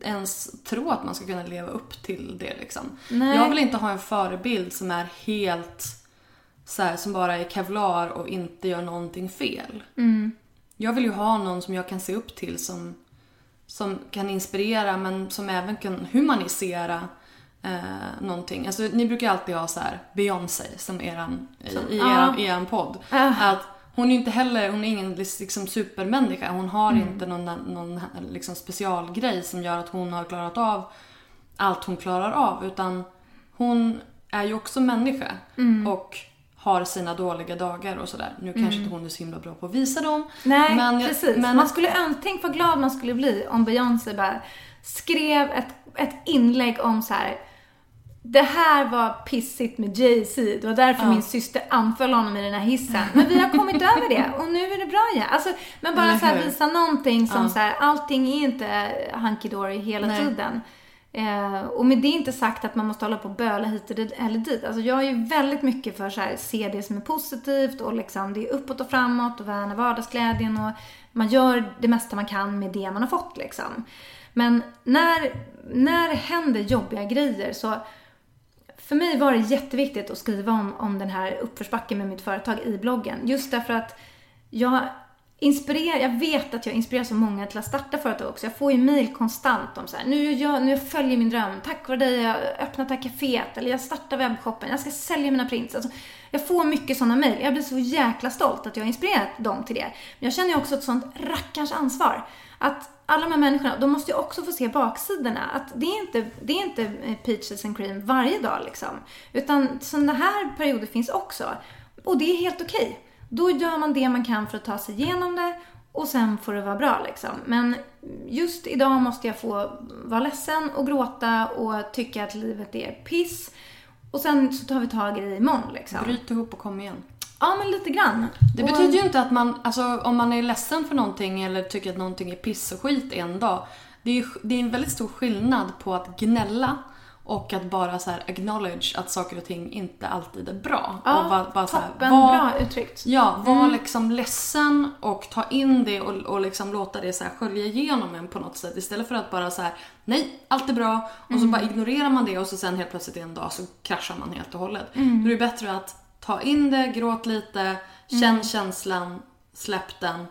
ens tro att man ska kunna leva upp till det liksom. Nej. Jag vill inte ha en förebild som är helt så här, som bara är kevlar och inte gör någonting fel. Jag vill ju ha någon som jag kan se upp till som, som kan inspirera men som även kan humanisera eh, någonting. Alltså, ni brukar alltid ha så här Beyoncé som eran, i, i, eran, i eran podd. Att hon är inte heller, hon är ingen liksom supermänniska. Hon har inte någon, någon liksom specialgrej som gör att hon har klarat av allt hon klarar av. Utan hon är ju också människa. Och har sina dåliga dagar och sådär. Nu kanske inte hon är så himla bra på att visa dem. Nej, men, precis. Men, Man skulle tänk vad glad man skulle bli om Beyoncé bara skrev ett, ett inlägg om så här. Det här var pissigt med Jay-Z. Det var därför min syster anföll honom i den här hissen. Men vi har kommit över det och nu är det bra igen. Alltså, men bara så här, visa någonting som så här, allting är inte hunky dory hela Nej. tiden. Eh, och med det inte sagt att man måste hålla på och böla hit eller dit. Alltså jag är ju väldigt mycket för så här, se det som är positivt och liksom det är uppåt och framåt och värna vardagsglädjen och man gör det mesta man kan med det man har fått liksom. Men när, när det händer jobbiga grejer så för mig var det jätteviktigt att skriva om, om den här uppförsbacken med mitt företag i bloggen. Just därför att jag inspirerar, jag vet att jag inspirerar så många till att starta företag också. Jag får ju mail konstant om så här, nu, jag, nu jag följer min dröm, tack vare dig jag öppnat det här kaféet, eller jag startar webbshoppen, jag ska sälja mina prints. Alltså, jag får mycket sådana mail. Jag blir så jäkla stolt att jag har inspirerat dem till det. Men jag känner ju också ett sånt rackarns ansvar. Att alla de här människorna, de måste ju också få se baksidorna. Att det är inte, det är inte eh, peaches and cream varje dag liksom. Utan sådana här perioder finns också. Och det är helt okej. Då gör man det man kan för att ta sig igenom det och sen får det vara bra liksom. Men just idag måste jag få vara ledsen och gråta och tycka att livet är piss. Och sen så tar vi tag i det imorgon liksom. Bryt ihop och kom igen. Ja, men lite grann. Det Och- betyder ju inte att man, alltså om man är ledsen för någonting eller tycker att någonting är piss och skit en dag. Det är, ju- det är en väldigt stor skillnad på att gnälla och att bara så här acknowledge att saker och ting inte alltid är bra. Ja, och bara, bara så här, toppen var- bra uttryckt. Ja, var liksom ledsen och ta in det och, och liksom låta det så här skölja igenom en på något sätt. Istället för att bara så här: nej, allt är bra. Och så bara ignorerar man det och så sen helt plötsligt en dag så kraschar man helt och hållet. Då är det bättre att ta in det, gråt lite, känn känslan, släpp den.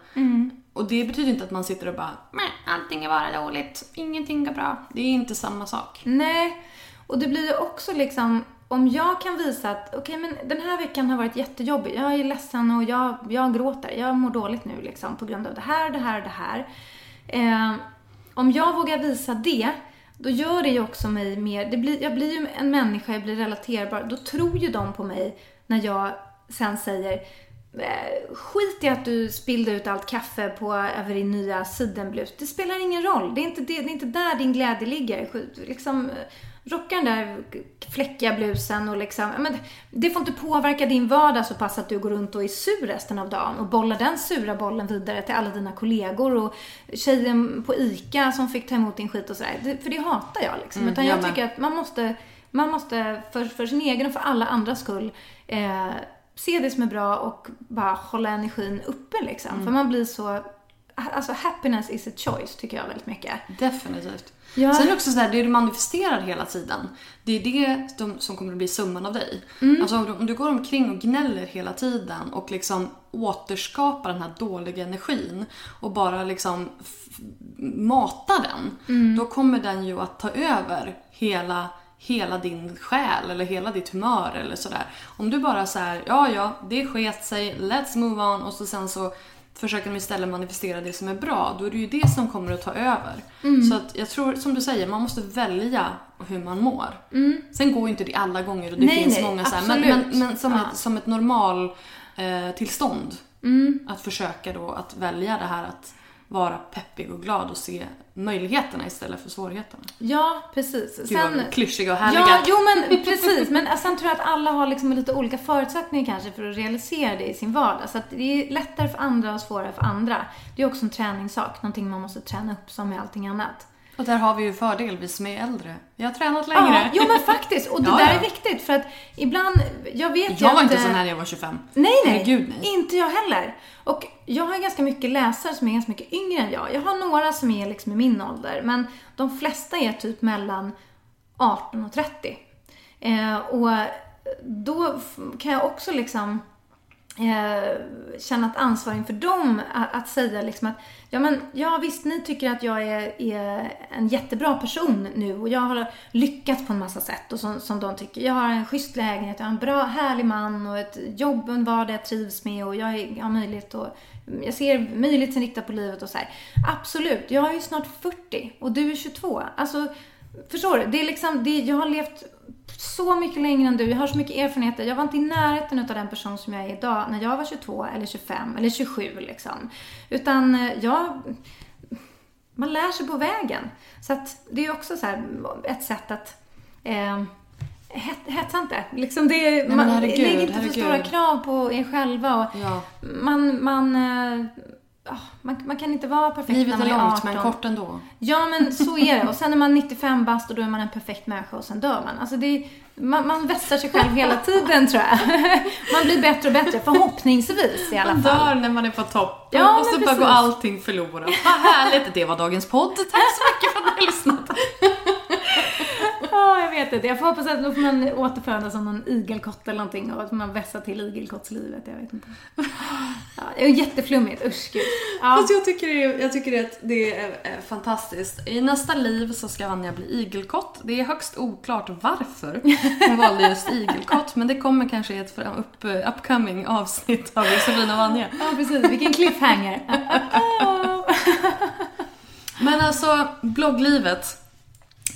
Och det betyder inte att man sitter och bara "Nej, allting är bara dåligt, ingenting är bra. Det är inte samma sak. Nej, och det blir ju också liksom om jag kan visa att okej, men den här veckan har varit jättejobbig. Jag är ledsen och jag, jag gråter. Jag mår dåligt nu liksom på grund av det här, det här, det här. Eh, om jag vågar visa det, då gör det ju också mig mer... Det blir, jag blir ju en människa, jag blir relaterbar. Då tror ju de på mig när jag sen säger eh, Skit i att du spillde ut allt kaffe på, över din nya sidenblus. Det spelar ingen roll. Det är inte, det, det är inte där din glädje ligger. Liksom, rocka den där fläckiga blusen och liksom, men det får inte påverka din vardag så pass att du går runt och är sur resten av dagen och bollar den sura bollen vidare till alla dina kollegor och tjejen på ICA som fick ta emot din skit och sådär. För det hatar jag liksom. Mm, Utan jag jag tycker att man måste, man måste för, för sin egen och för alla andras skull eh, se det som är bra och bara hålla energin uppe liksom. Mm. För man blir så, alltså happiness is a choice tycker jag väldigt mycket. Definitivt. Ja. Sen är det också så här, det du manifesterar hela tiden. Det är det de, som kommer att bli summan av dig. Mm. Alltså om du, om du går omkring och gnäller hela tiden och liksom återskapar den här dåliga energin och bara liksom matar den. Mm. Då kommer den ju att ta över hela hela din själ eller hela ditt humör eller sådär. Om du bara säger ja ja, det sket sig, let's move on och så sen så försöker de istället manifestera det som är bra, då är det ju det som kommer att ta över. Mm. Så att jag tror, som du säger, man måste välja hur man mår. Sen går ju inte det alla gånger och det Mm. Nej, finns nej, många så här, men, men, men som, Ja. Mm. ett, som ett normal eh, tillstånd. Att försöka då att välja det här att vara peppig och glad och se möjligheterna istället för svårigheterna. Ja, precis. Gud vad klyschiga och härliga. Ja, jo men precis. Men sen tror jag att alla har liksom lite olika förutsättningar kanske för att realisera det i sin vardag. Så att det är lättare för andra och svårare för andra. Det är också en träningssak, någonting man måste träna upp som med allting annat. Och där har vi ju fördel, vi som är äldre. Jag har tränat längre. Ja, jo men faktiskt. Och det Ja, där ja. är viktigt för att ibland, jag vet ju Jag var inte eh, sån här när jag var 25. Nej, nej. Gud, nej. Inte jag heller. Och jag har ganska mycket läsare som är ganska mycket yngre än jag. Jag har några som är liksom i min ålder, men de flesta är typ mellan 18 och 30. Eh, och då kan jag också liksom eh, känna ett ansvar inför dem att, att säga liksom att ja men ja visst ni tycker att jag är, är en jättebra person nu och jag har lyckats på en massa sätt och som, som de tycker. Jag har en schysst lägenhet, jag har en bra härlig man och ett jobb och en vardag jag trivs med och jag är- jag har möjlighet och jag ser möjlighetsinriktat på livet och så här. Absolut, jag är ju snart 40 och du är 22. Alltså Förstår du? Det är liksom, det, jag har levt så mycket längre än du. Jag har så mycket erfarenheter. Jag var inte i närheten av den person som jag är idag när jag var 22 eller 25 eller 27 liksom. Utan eh, jag... Man lär sig på vägen. Så att det är också så här ett sätt att... Eh, het- hetsa inte. Liksom det, men man herregud, lägger inte för stora krav på er själva. Och Ja. man, man, ah, man, man kan inte vara perfekt Livet när är man är långt 18. men kort ändå. Ja, men så är det. Och sen är man 95 bast och då är man en perfekt människa och sen dör man. Alltså det, man, man vässar sig själv hela tiden tror jag. [LAUGHS] Man blir bättre och bättre, förhoppningsvis i alla Man fall. dör när man är på topp Ja, och så bara går allting förlorat. Vad härligt! Det var dagens podd. Tack så mycket för att ni har lyssnat. Ja, jag vet inte. Jag får hoppas att då får man återfödas som någon igelkott eller någonting och att man vässar till igelkottslivet. Jag vet inte. Ja, det är jätteflummigt. Usch, gud. Ja. Fast jag tycker, det, jag tycker att det är, fantastiskt. I nästa liv så ska Vanja bli igelkott. Det är högst oklart varför hon valde just igelkott. Men det kommer kanske i ett upp, upcoming avsnitt av Josefin och Vanja. ja, precis. Vilken cliffhanger. [LAUGHS] Men alltså, blogglivet.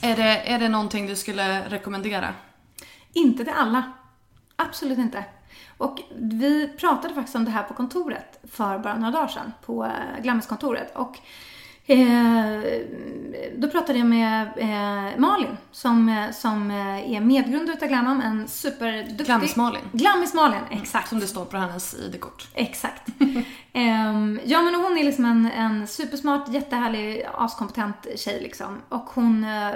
Är det, är det någonting du skulle rekommendera? Inte till alla. Absolut inte. Och vi pratade faktiskt om det här på kontoret för bara några dagar sedan, på eh, Glammiskontoret. Och då pratade jag med eh, Malin som, eh, som eh, är medgrundare utav Glammam, en superduktig... Glammis-Malin. Glammis-Malin, exakt. Som det står på hennes ID-kort. Exakt. [LAUGHS] Ehm, ja men hon är liksom en, en supersmart, jättehärlig, askompetent tjej liksom. Och hon eh,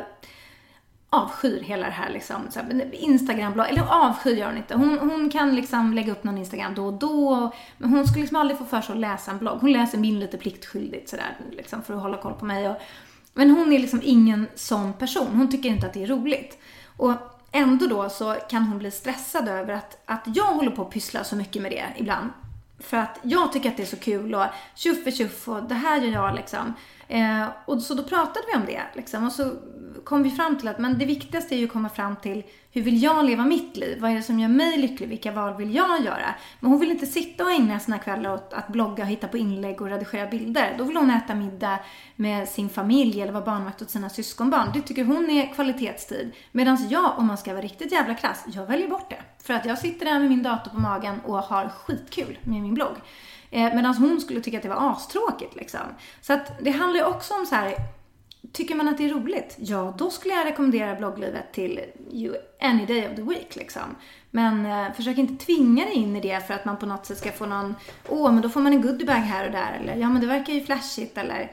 avskyr hela det här liksom. Så här, Instagram-blogg, eller avskyr gör hon inte. Hon, hon kan liksom lägga upp någon Instagram då och då. Men hon skulle liksom aldrig få för sig att läsa en blogg. Hon läser min lite pliktskyldigt sådär liksom för att hålla koll på mig. Och, men hon är liksom ingen sån person. Hon tycker inte att det är roligt. Och ändå då så kan hon bli stressad över att, att jag håller på att pyssla så mycket med det ibland. För att jag tycker att det är så kul och tjuff och tjuff och det här gör jag liksom. Eh, och så då pratade vi om det liksom. Och så kom vi fram till att men det viktigaste är ju att komma fram till hur vill jag leva mitt liv? Vad är det som gör mig lycklig? Vilka val vill jag göra? Men hon vill inte sitta och ägna sina kvällar åt att blogga, och hitta på inlägg och redigera bilder. Då vill hon äta middag med sin familj eller vara barnvakt åt sina syskonbarn. Det tycker hon är kvalitetstid. Medan jag, om man ska vara riktigt jävla krass, jag väljer bort det. För att jag sitter där med min dator på magen och har skitkul med min blogg. Eh, Medan hon skulle tycka att det var astråkigt liksom. Så att det handlar ju också om så här Tycker man att det är roligt? Ja, då skulle jag rekommendera blogglivet till you any day of the week liksom. Men eh, försök inte tvinga dig in i det för att man på något sätt ska få någon, åh men då får man en goodiebag här och där eller ja men det verkar ju flashigt eller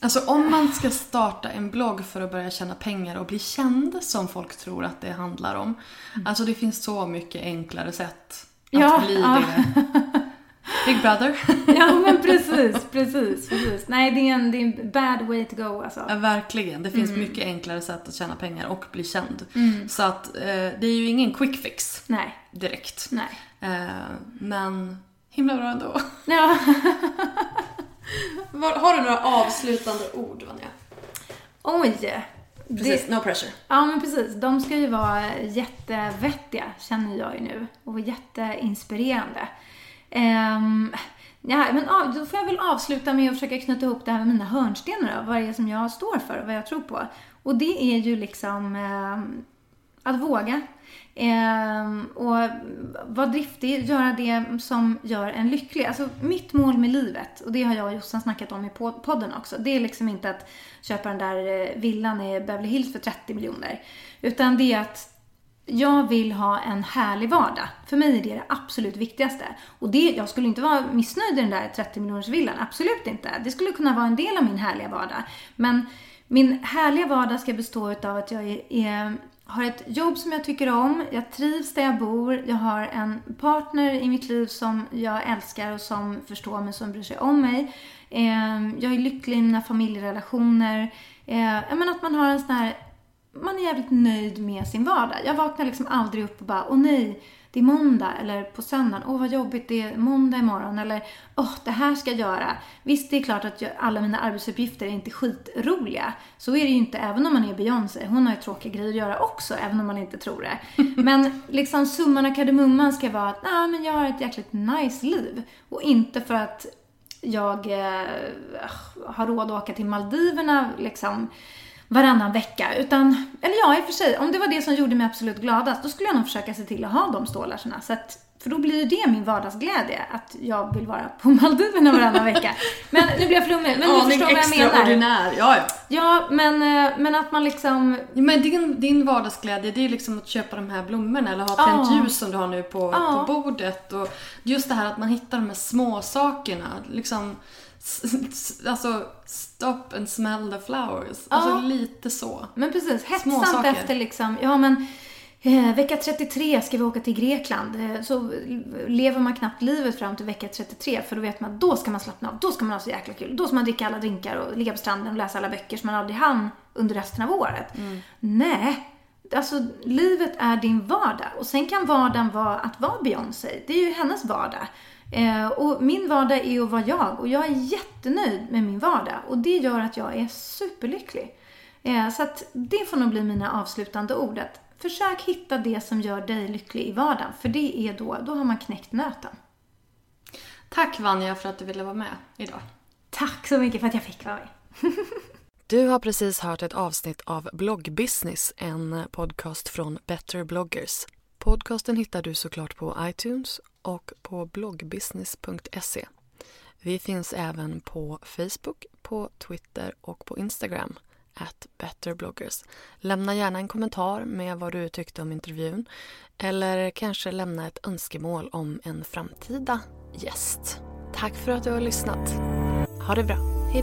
Alltså om man ska starta en blogg för att börja tjäna pengar och bli känd som folk tror att det handlar om. Alltså det finns så mycket enklare sätt att Ja, bli ja. [LAUGHS] Big brother. [LAUGHS] Ja men precis, precis, precis. Nej det är en, det är en bad way to go alltså. Ja, verkligen. Det finns Mm. mycket enklare sätt att tjäna pengar och bli känd. Så att eh, det är ju ingen quick fix Nej, direkt. nej. Eh, men himla bra ändå. [LAUGHS] Ja. [LAUGHS] Har du några avslutande ord Vanja? Oj. Precis, Det, no pressure. ja men precis, de ska ju vara jättevettiga känner jag ju nu. Och jätteinspirerande. Um, ja, men av, då får jag väl avsluta med att försöka knyta ihop det här med mina hörnstenar då. Vad det är som jag står för och vad jag tror på. Och det är ju liksom ehm, att våga. Ehm, och vara driftig, göra det som gör en lycklig. Alltså mitt mål med livet, och det har jag och Jossan snackat om i podden också. Det är liksom inte att köpa den där eh, villan i Beverly Hills för 30 miljoner. Utan det är att jag vill ha en härlig vardag. För mig är det det absolut viktigaste. Och det, jag skulle inte vara missnöjd i den där 30 miljoners villan. Absolut inte. Det skulle kunna vara en del av min härliga vardag. Men min härliga vardag ska bestå av att jag är, är, har ett jobb som jag tycker om. Jag trivs där jag bor. Jag har en partner i mitt liv som jag älskar och som förstår mig, som bryr sig om mig. Eh, jag är lycklig i mina familjerelationer. Eh, jag menar att man har en sån här man är jävligt nöjd med sin vardag. Jag vaknar liksom aldrig upp och bara, åh nej, det är måndag. Eller på söndagen, åh vad jobbigt, det är måndag imorgon. Eller, åh, det här ska jag göra. Visst, det är klart att jag, alla mina arbetsuppgifter är inte skitroliga. Så är det ju inte, även om man är Beyoncé. Hon har ju tråkiga grejer att göra också, även om man inte tror det. [LAUGHS] Men liksom summan av kardemumman ska vara att, nej men jag har ett jäkligt nice liv. Och inte för att jag eh, har råd att åka till Maldiverna liksom varannan vecka. Utan, eller ja, i och för sig, om det var det som gjorde mig absolut gladast, då skulle jag nog försöka se till att ha de stålarna. Så att, för då blir ju det min vardagsglädje, att jag vill vara på [LAUGHS] Maldiverna varannan vecka. Men nu blir jag flummig, men du Aning förstår vad jag menar. extraordinär. Ja, ja. Ja, men, eh, men att man liksom... Men din, din vardagsglädje det är liksom att köpa de här blommorna eller ha tänt ljus som du har nu på, på bordet. Och just det här att man hittar de här små sakerna. Liksom, alltså stop and smell the flowers. Alltså lite så. Men precis, hetsamt efter liksom, ja men eh, vecka 33 ska vi åka till Grekland. Eh, så lever man knappt livet fram till vecka 33 för då vet man att då ska man slappna av, då ska man ha så jäkla kul. Då ska man dricka alla drinkar och ligga på stranden och läsa alla böcker som man aldrig hann under resten av året. Nej, alltså livet är din vardag och sen kan vardagen vara att vara Beyoncé. Det är ju hennes vardag. Eh, och min vardag är att vara jag och jag är jättenöjd med min vardag och det gör att jag är superlycklig. Eh, så att det får nog bli mina avslutande ord. Att försök hitta det som gör dig lycklig i vardagen. För det är då, då har man knäckt nöten. Tack Vanja för att du ville vara med idag. Tack så mycket för att jag fick vara med. [LAUGHS] Du har precis hört ett avsnitt av Bloggbusiness, en podcast från Better bloggers. Podcasten hittar du såklart på iTunes och på bloggbusiness.se. Vi finns även på Facebook, på Twitter och på Instagram, at betterbloggers. Lämna gärna en kommentar med vad du tyckte om intervjun eller kanske lämna ett önskemål om en framtida gäst. Tack för att du har lyssnat. Ha det bra. Hej